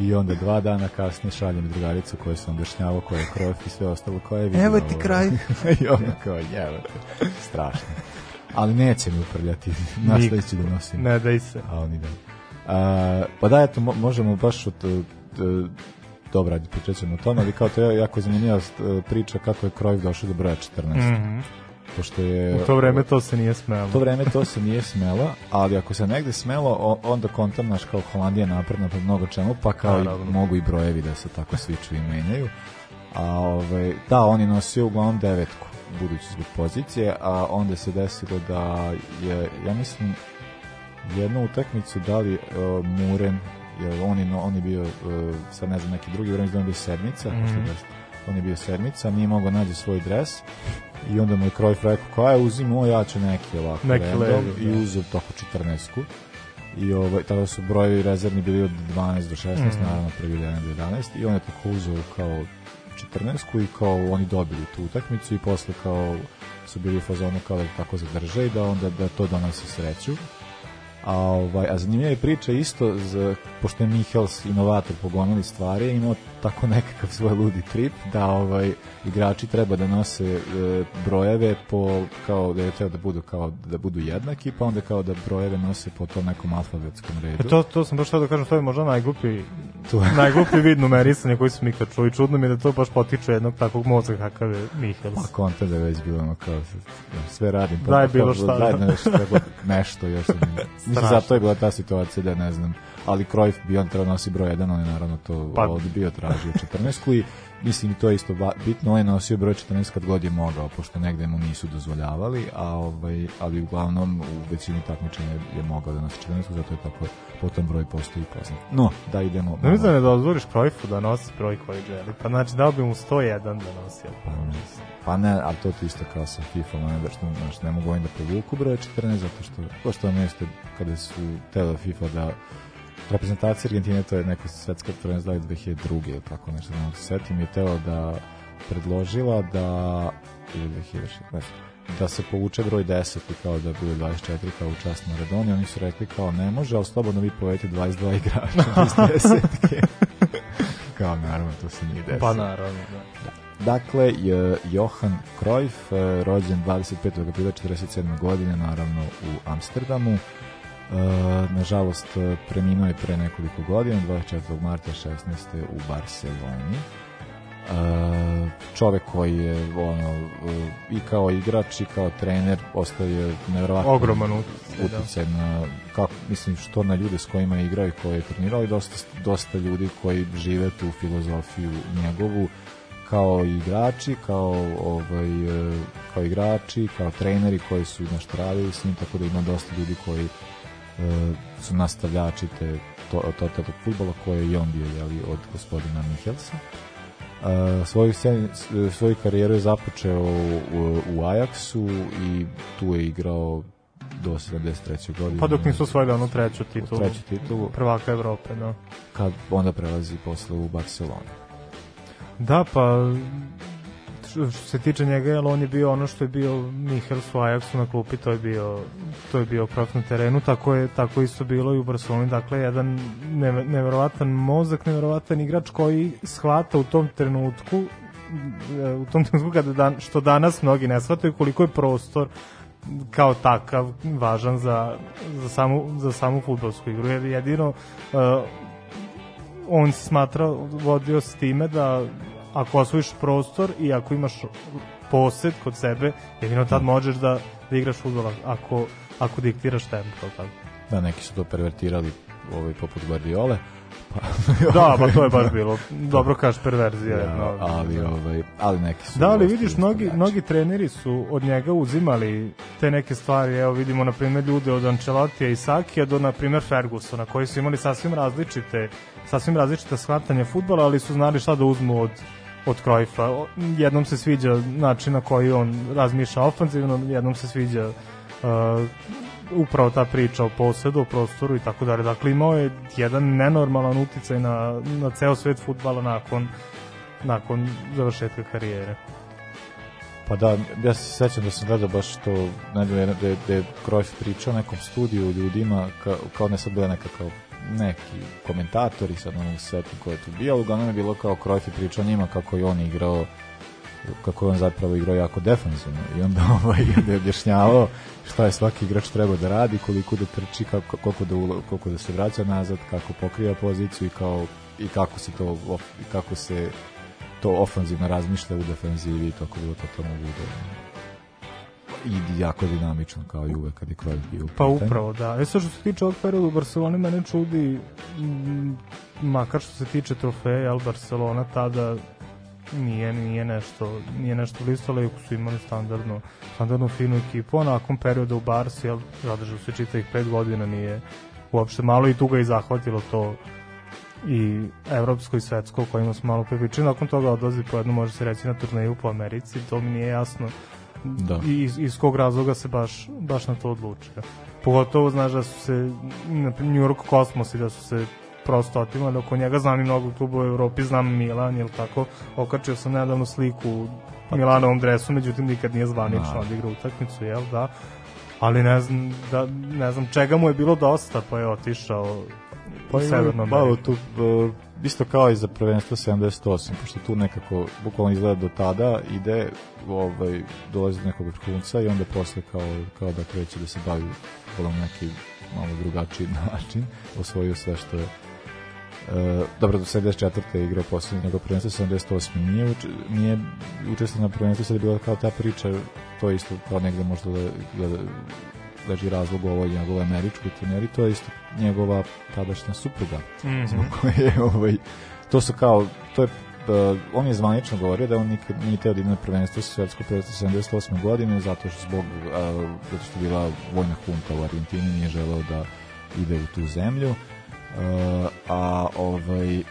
I onda dva dana kasnije šaljem drugaricu koju sam objašnjavao ko je Krojf i sve ostalo ko je vidio. Evo ti kraj. I onda kao, jevate, strašno. Ali neće mi uprljati, nastavit ću da nosim. Ne daj se. A oni da. A, pa da, eto, mo- možemo baš od... od, od dobra, ajde, pričat ćemo o tome, ali kao to je jako zanimljiva e, priča kako je Krojf došao do broja 14. Mhm. Pošto je... U to vreme to se nije smelo. U to vreme to se nije smelo, ali ako se negde smelo, onda kontam naš kao Holandija napredna po mnogo čemu, pa kao i, mogu i brojevi da se tako sviču i menjaju. A ovaj, da, on je nosio uglavnom devetku, budući zbog pozicije, a onda se desilo da je, ja mislim, jednu utakmicu dali uh, Muren, jer on je, on je bio, uh, sad ne znam, neki drugi vreme, da on je bio sedmica, Mhm. pošto je des- on je bio sedmica, nije mogao nađe svoj dres, i onda mu je Cruyff rekao, kao je, uzimo, ja ću neki ovako Neki random, levi, i da. uzeo toko 14-ku. I ovaj, tada su brojevi rezervni bili od 12 do 16, Mhm. naravno prvi 1 do 11, i on je tako uzeo kao 14 i kao oni dobili tu utakmicu i posle kao su bili u fazonu kao da tako zadrže i da onda da to donosi sreću. A, ovaj, a zanimljiva je priča isto, z, pošto je Michels inovator pogonili stvari, imao tako nekakav svoj ludi trip da ovaj igrači treba da nose e, brojeve po kao da je treba da budu kao da budu jednaki, pa onda kao da brojeve nose po tom nekom alfabetskom redu. E to, to sam baš da kažem, to je možda najglupi, To- najglupi vid numerisanja koji sam ikad čuo i čudno mi je da to baš potiče jednog takvog mozga kakav je Michels. Pa konta da je već bilo ono kao sve radim. Pa, Daj pa, bilo šta, Daj da. nešto, nešto još. da mi- Mislim, zato je bila ta situacija da ne znam, ali Cruyff bi on trebao nosi broj 1, on je naravno to Pa- odbio, tražio 14 i mislim to je isto bitno, on je nosio broj 14 kad god je mogao, pošto negde mu nisu dozvoljavali, a ovaj, ali uglavnom u većini takmičenja je, je mogao da nosi 14, zato je tako potom broj postoji poznat. No, da idemo. Ne mislim da ne dozvoliš Cruyffu da nosi broj koji želi, pa znači dao bi mu 101 da nosi. Pa ne, pa ne, ali to ti isto kao sa FIFA, ono da što znaš, ne mogu oni da povuku broj 14 zato što to što ono jeste kada su tele FIFA da reprezentacija Argentine, to je neka svetska prvenstva dali 2002. ili tako nešto, ne mogu se setim, je teo da predložila da ili 2006, ne znam, da se povuče broj 10 i kao da bude 24 kao u čast Maradoni, oni su rekli kao ne može, ali slobodno vi povedite 22 igrača iz desetke. kao naravno, to se nije desilo. Pa naravno, da. Dakle, je Johan Cruyff, eh, rođen 25. aprila 47. godine, naravno u Amsterdamu. E, nažalost, eh, preminuo je pre nekoliko godina, 24. marta 16. u Barceloni. E, čovek koji je ono, i kao igrač i kao trener ostavio nevjerovatno Ogroman uticaj, da. na, kako, mislim, što na ljude s kojima je igrao i koje je trenirao i dosta, dosta ljudi koji žive tu filozofiju njegovu kao igrači, kao ovaj e, kao igrači, kao treneri koji su nešto radili s njim, tako da ima dosta ljudi koji e, su nastavljači te to, to, to, futbola koje je on bio jeli, od gospodina Michelsa. Uh, svoju, sen- s- svoju karijeru je započeo u, u Ajaxu i tu je igrao do 73. godine. Pa dok nisu osvojili onu treću titulu. Treću titulu. Prvaka Evrope, da. Kad onda prelazi posle u Barcelonu. Da, pa što se tiče njega, jel on je bio ono što je bio Michels u Ajaxu na klupi, to je bio to je bio krok na terenu, tako je tako isto bilo i u Barceloni, dakle jedan neve- neverovatan mozak, neverovatan igrač koji shvata u tom trenutku e, u tom trenutku kada dan, što danas mnogi ne shvataju koliko je prostor kao takav važan za, za, samu, za samu futbolsku igru. Jedino uh, on se smatrao, vodio s time da ako osvojiš prostor i ako imaš posed kod sebe, jedino tad možeš da, da igraš futbol ako, ako diktiraš tempo. Tako. Da, neki su to pervertirali ovaj, poput Guardiole, da, pa to je baš bilo. Dobro kažeš perverzija. Ja, jedna, ali, ovaj, ali neki su... Da, ali vidiš, mnogi, isto mnogi treneri su od njega uzimali te neke stvari. Evo vidimo, na primjer, ljude od Ancelotija i Sakija do, na primjer, Fergusona, koji su imali sasvim različite, sasvim različite shvatanje futbola, ali su znali šta da uzmu od od Krojfa. Jednom se sviđa način na koji on razmišlja ofenzivno, jednom se sviđa uh, upravo ta priča o posedu, o prostoru i tako dalje. Dakle, imao je jedan nenormalan uticaj na, na ceo svet futbala nakon, nakon završetka karijere. Pa da, ja se sećam da sam gledao baš to, znam, da je, da je Cruyff pričao o nekom studiju ljudima, kao, kao ne sad bila neka kao neki komentatori, sad ne mogu se setiti ko je tu bio, uglavnom je bilo kao Cruyff je pričao njima kako je on igrao kako je on zapravo igrao jako defanzivno i onda ovaj, je objašnjavao šta je svaki igrač treba da radi, koliko da trči, kako, koliko, da, ula- koliko da se vraća nazad, kako pokriva poziciju i, kao, i kako se to i kako se to ofanzivno razmišlja u defenzivi i tako bilo totalno ludo. I jako dinamično kao i uvek kad je Cruyff bio Pa upravo, da. E sad što se tiče ovog perioda u Barceloni, mene čudi, makar što se tiče trofeja, ali Barcelona tada nije, nije nešto, nije nešto blisto, ali iako su imali standardno, standardnu finu ekipu, a nakon perioda u Barsi, jel, zadržao se čitavih pet godina, nije uopšte malo i tu ga i zahvatilo to i evropsko i svetsko o kojima smo malo prepričali, nakon toga odlazi po jednu, može se reći, na turneju po Americi, to mi nije jasno Da. i iz, iz kog razloga se baš, baš na to odlučio. Pogotovo, znaš da su se, na New York Cosmos i da su se prosto otimali oko njega, znam i mnogo klubova u Evropi, znam Milan, jel tako, okačio sam nedavno sliku u Milanovom dresu, međutim nikad nije zvanično Da. odigrao utakmicu, jel da, ali ne znam, da, ne znam čega mu je bilo dosta, pa je otišao Pa u ima Severnu malo tu, uh, isto kao i za prvenstvo 78, pošto tu nekako, bukvalno izgleda do tada, ide, ovaj, dolazi do nekog vrhunca i onda posle kao, kao da kreće da se bavi volom neki malo drugačiji način, osvojio sve što je Uh, dobro, do 74. je igrao posljednje njegov prvenstvo, 78. Nije, uč, nije učestvovao na prvenstvu, sad je bila kao ta priča, to je isto kao negde možda da, da leži razlog u ovoj njegove američkoj turneri, to je isto njegova tadašnja supruga, Mhm. zbog koje je ovaj, to su kao, to je uh, on je zvanično govorio da on nikad nije teo da ide na prvenstvo svetsko prvenstvo 78. godine zato što zbog uh, zato što je bila vojna hunta u Argentini nije želeo da ide u tu zemlju uh, a ovaj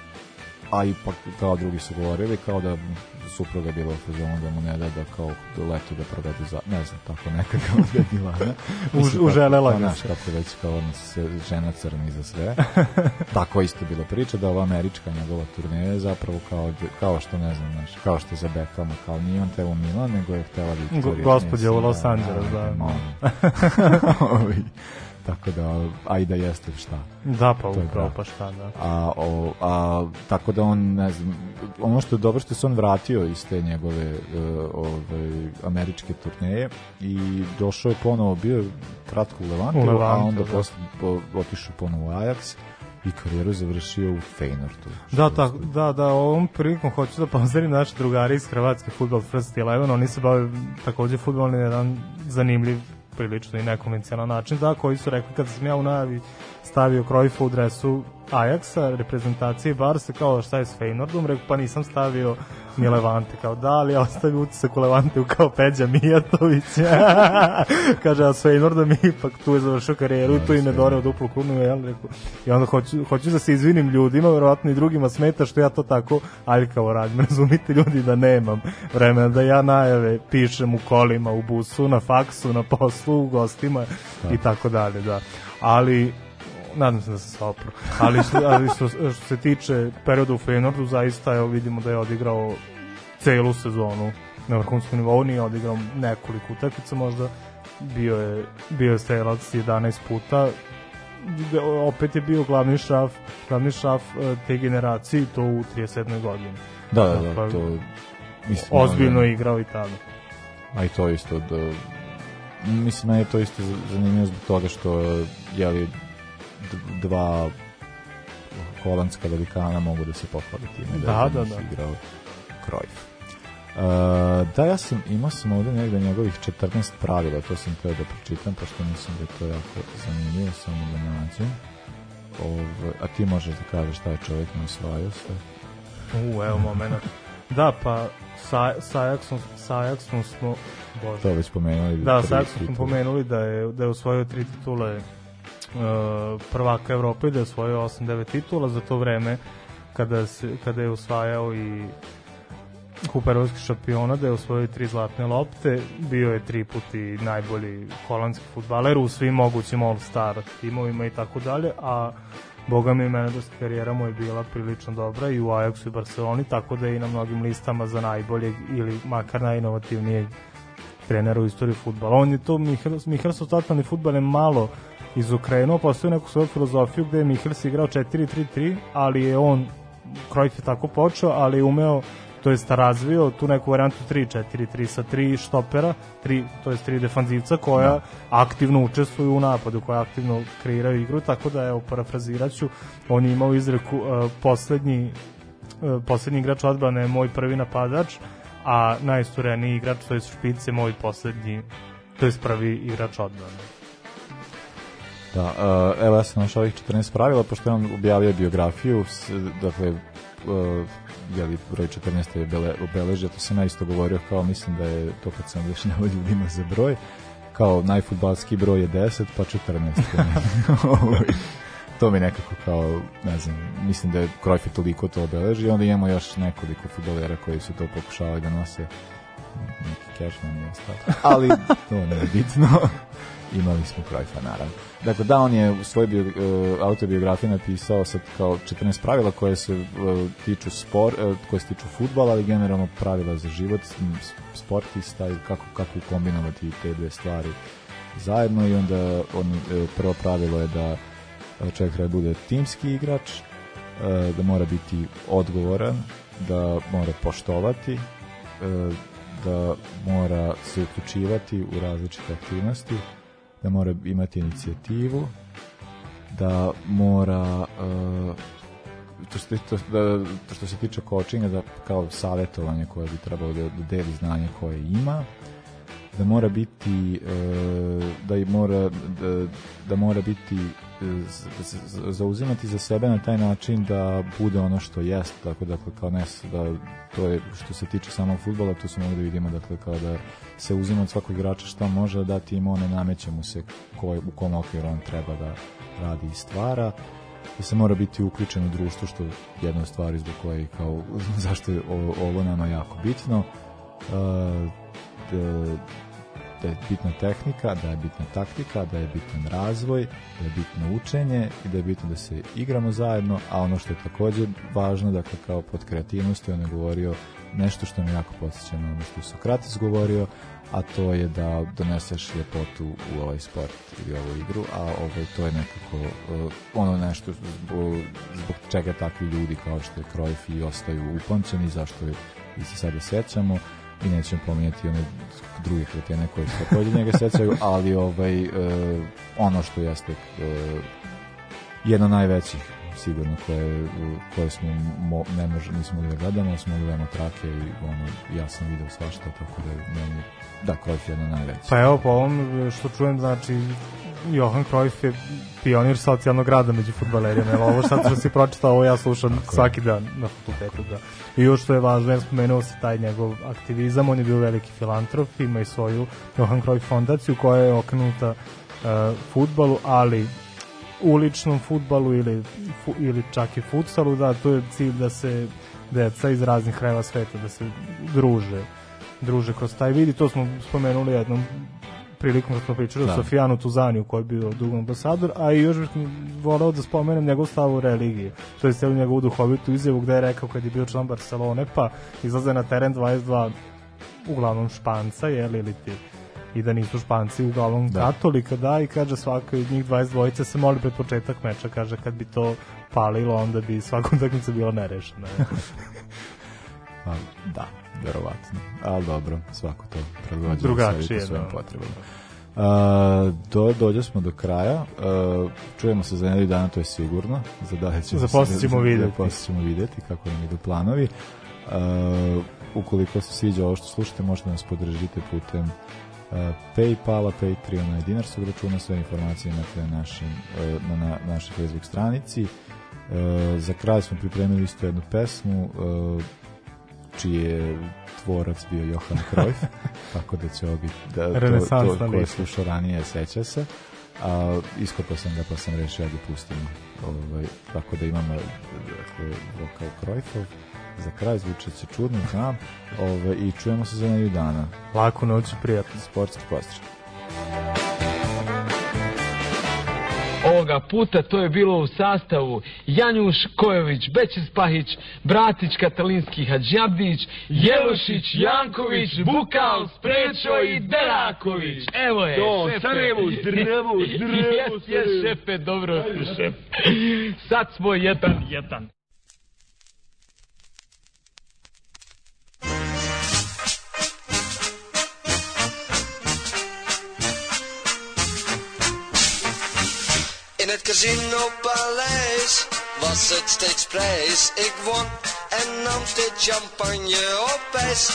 a ipak kao drugi su govorili kao da supruga bila u fazonu da mu ne da da kao do leto da provede za ne znam tako nekako da je bila ne? Mislim, uželela pa, ga se. kako već kao on se žena crni za sve tako isto bila priča da ova američka njegova turneja je zapravo kao, kao što ne znam znaš, kao što za Beckhama kao nije on teo u Milan nego je htela Viktorija Go- gospođa u Los Angeles, da. Ovi, tako da a i da jeste šta Da, pa upravo, da. pa šta, da. a, o, a tako da on ne znam ono što je dobro što se on vratio iz te njegove uh, ove, američke turneje i došao je ponovo bio je kratko u Levantu, U a onda da. posle po, otišao ponovo u Ajax i karijeru završio u Feynordu Da, tak, da, da, ovom prilikom hoću da pozdravim naše drugari iz Hrvatske Football First 11, oni se bave takođe futbolom jedan zanimljiv prilično i nekonvencionalan način, da, koji su rekli kad sam ja u najavi stavio Cruyffa u dresu Ajaxa, reprezentacije Barse, kao šta je s Feynordom, rekao pa nisam stavio ni Levante, kao da, ali ja ostavio utisak u Levante kao Peđa Mijatović. Kaže, a s Feynordom ipak tu je završio karijeru, tu im je doreo duplu krunu, jel, rekao. I onda hoću, hoću da se izvinim ljudima, verovatno i drugima smeta što ja to tako aljkavo radim. Razumite ljudi da nemam vremena da ja najave pišem u kolima, u busu, na faksu, na poslu, u gostima i tako dalje, da. Ali nadam se da se opro. Ali, što, ali što, što se tiče perioda u Feyenoordu, zaista evo vidimo da je odigrao celu sezonu na vrhunskom nivou, nije odigrao nekoliko utakmica, možda bio je, bio je strelac 11 puta, opet je bio glavni šaf, glavni šaf eh, te generacije to u 37. godini. da, da, da, Dakle, to mislim, Ozbiljno je igrao i tada. a i to isto da mislim meni je to isto zanimljivo zbog toga što je li dva holandska velikana mogu da se pohvale time Da, je da, za njih da. igrao Cruyff. Uh, da, ja sam, imao sam ovde negde njegovih 14 pravila, to sam teo da pročitam, pošto mislim da je to jako zanimljivo, samo da nađem. Ovaj, a ti možeš da kažeš šta je čovjek ne osvajao sve. U, evo moment. Da, pa sa, sa, Ajaxom, sa Ajaxom smo... Bože. To već pomenuli. Da, prvi sa Ajaxom smo pomenuli da je, da je osvojio tri titule prvaka Evrope da je osvojio 8-9 titula za to vreme kada, se, kada je osvajao i kup evropskih šampiona, da je osvojio tri zlatne lopte, bio je tri puti najbolji holandski futbaler u svim mogućim All-Star timovima i tako dalje, a Boga mi menadžerska karijera mu je bila prilično dobra i u Ajaxu i Barceloni, tako da je i na mnogim listama za najboljeg ili makar najinovativnijeg trenera u istoriji futbala. On je to, Mihelsov totalni futbal je malo izokrenuo, postoji neku svoju filozofiju gde je Mihels igrao 4-3-3, ali je on, Cruyff je tako počeo, ali je umeo to jest razvio tu neku varijantu 3-4-3 sa tri štopera, tri, to jest tri defanzivca koja da. aktivno učestvuju u napadu, koja aktivno kreiraju igru, tako da evo parafrazirat ću, on je imao izreku uh, poslednji uh, poslednji igrač odbrane je moj prvi napadač, a najistureniji igrač, to je špic je moj poslednji, to je prvi igrač odbrane. Da, uh, evo ja sam našao ovih 14 pravila, pošto je on objavio biografiju, dakle, uh, jeli, broj 14 je bele, obeležio, to sam ja isto govorio, kao mislim da je to kad sam objašnjavao ljudima za broj, kao najfutbalski broj je 10, pa 14. to mi nekako kao, ne znam, mislim da je je toliko to obeležio, onda imamo još nekoliko futbolera koji su to pokušavali da nose cashman i ostalo. Ali to ne je bitno. Imali smo Cruyffa, naravno. Dakle, da, on je u svojoj bio, uh, autobiografiji napisao sad kao 14 pravila koje se uh, tiču spor, uh, koje se tiču futbala, ali generalno pravila za život sportista i kako, kako kombinovati te dve stvari zajedno i onda on, uh, prvo pravilo je da čovjek treba bude timski igrač, uh, da mora biti odgovoran, da mora poštovati, uh, da mora se uključivati u različite aktivnosti, da mora imati inicijativu, da mora uh, to, što, to, da, to što se tiče coachinga da kao savjetovanje koje bi trebalo da, da deli znanje koje ima da mora biti uh, da mora da, da mora biti zauzimati za sebe na taj način da bude ono što jest tako dakle kao ne da to je što se tiče samog fudbala tu smo mogli da vidimo dakle kao da se uzima od svakog igrača šta može da dati ima ne nameće mu se koj, u kom okviru on treba da radi i stvara. Da se mora biti uključen u društvo što je jedna od stvari koje kao zašto je ovo, nama jako bitno. Da, da je bitna tehnika, da je bitna taktika, da je bitan razvoj, da je bitno učenje i da je bitno da se igramo zajedno, a ono što je takođe važno, dakle kao pod kreativnosti on je govorio nešto što me jako podsjeća na ono što je Sokrates govorio, a to je da doneseš ljepotu u ovaj sport ili ovu igru, a ovaj, to je nekako uh, ono nešto zbog, zbog čega takvi ljudi kao što je Cruyff i ostaju upamćeni, zašto i se sada sećamo i nećemo pominjati one druge kretene koje se takođe njega sećaju, ali ovaj, uh, ono što jeste uh, jedno najvećih sigurno koje, koje smo mo, ne može, nismo mogli da gledamo, smo mogli da trake i ono, ja sam video svašta, tako da meni, da, Cruyff je jedno najveće. Pa evo, po ovom što čujem, znači, Johan Cruyff je pionir socijalnog rada među futbalerima, evo ovo šta što si pročitao, ovo ja slušam tako svaki dan na fakultetu, da. I još što je važno, ja spomenuo se taj njegov aktivizam, on je bio veliki filantrop, ima i svoju Johan Cruyff fondaciju koja je okrenuta uh, futbalu, ali uličnom futbalu ili, fu, ili čak i futsalu, da, to je cilj da se deca iz raznih krajeva sveta, da se druže druže kroz taj vid i to smo spomenuli jednom prilikom kad smo pričali da. o Sofijanu Tuzaniju koji je bio dugo ambasador, a i još bih volao da spomenem njegov stav u religiji. To je cijelu njegovu duhovitu izjavu gde je rekao kad je bio član Barcelone, pa izlaze na teren 22 uglavnom španca, jel, ili ti i da nisu španci uglavnom da. katolika, da, i kaže svaka od njih 22 se moli pred početak meča, kaže kad bi to palilo, onda bi svaka utakmica bila nerešena. A, da, verovatno. Ali dobro, svako to predvođa drugačije svojim da. potrebama. Uh, do, dođe smo do kraja. Uh, čujemo se za nedelju dana, to je sigurno. Za dalje ćemo, za posle ćemo za, videti. Za posle ćemo videti kako nam idu planovi. Uh, ukoliko se sviđa ovo što slušate, možete nas podržite putem e, Paypala, Patreona i dinarskog računa, sve informacije imate na, našim, e, na, na našoj Facebook stranici. E, za kraj smo pripremili isto jednu pesmu, e, čiji je tvorac bio Johan Cruyff, tako da će ovo biti, da, to, to Renesansna ko je ličnost. slušao ranije, seća se. A, iskopao sam ga pa sam rešio da pustimo. Ovaj, tako da imamo dakle, vokal Cruyffov. Za kraj zvučat će čudno, znam. Ovaj, I čujemo se za nedelju dana. Laku noć i prijatno. Sportski postroj. Ovoga puta to je bilo u sastavu Janjuš Kojović, Bećis Pahić, Bratić Katalinski Hadžabdić, Jelušić, Janković, Bukal, Sprečo i Deraković. Evo je, Do, šefe. Sarajevo, zdravo, zdravo, Jes, jes, Sarajevo. šefe, dobro šef. Sad smo jedan, jedan. Het casino paleis was het steeds prijs. Ik won en nam steeds champagne op ijs.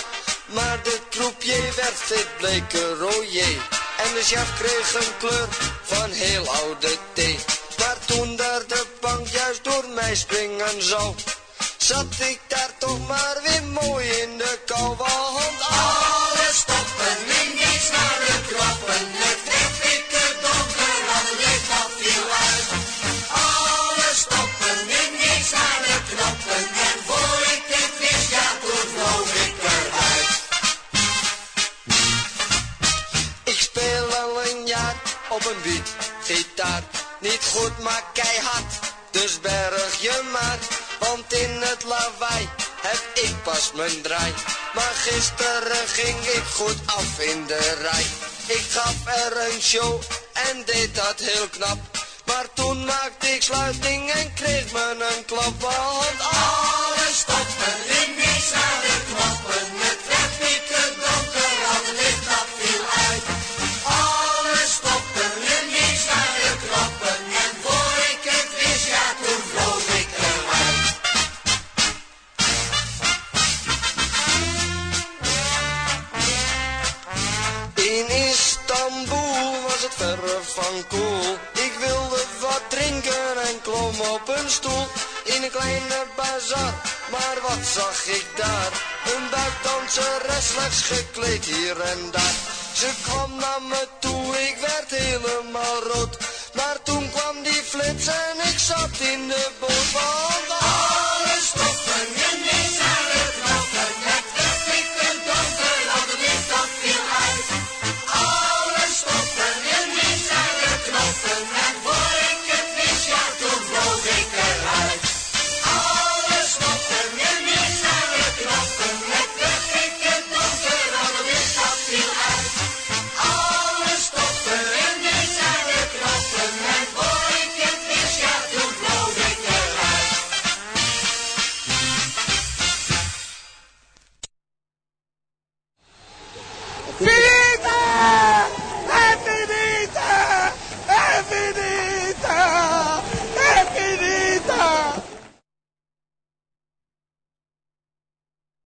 Maar de croupier werd steeds bleker rooier. En de chef kreeg een kleur van heel oude thee. Maar toen daar de bank juist door mij springen zou, zat ik daar toch maar weer mooi in de kou. Want alles stoppen, in de klappen. Gitaar. Niet goed, maar keihard, dus berg je maar. Want in het lawaai heb ik pas mijn draai. Maar gisteren ging ik goed af in de rij. Ik gaf er een show en deed dat heel knap. Maar toen maakte ik sluiting en kreeg me een klap. Want alles stopte, in Ik wilde wat drinken en klom op een stoel. In een kleine bazaar. maar wat zag ik daar? Een buikdanseres slechts gekleed hier en daar. Ze kwam naar me toe, ik werd helemaal rood. Maar toen kwam die flits en ik zat in de boot van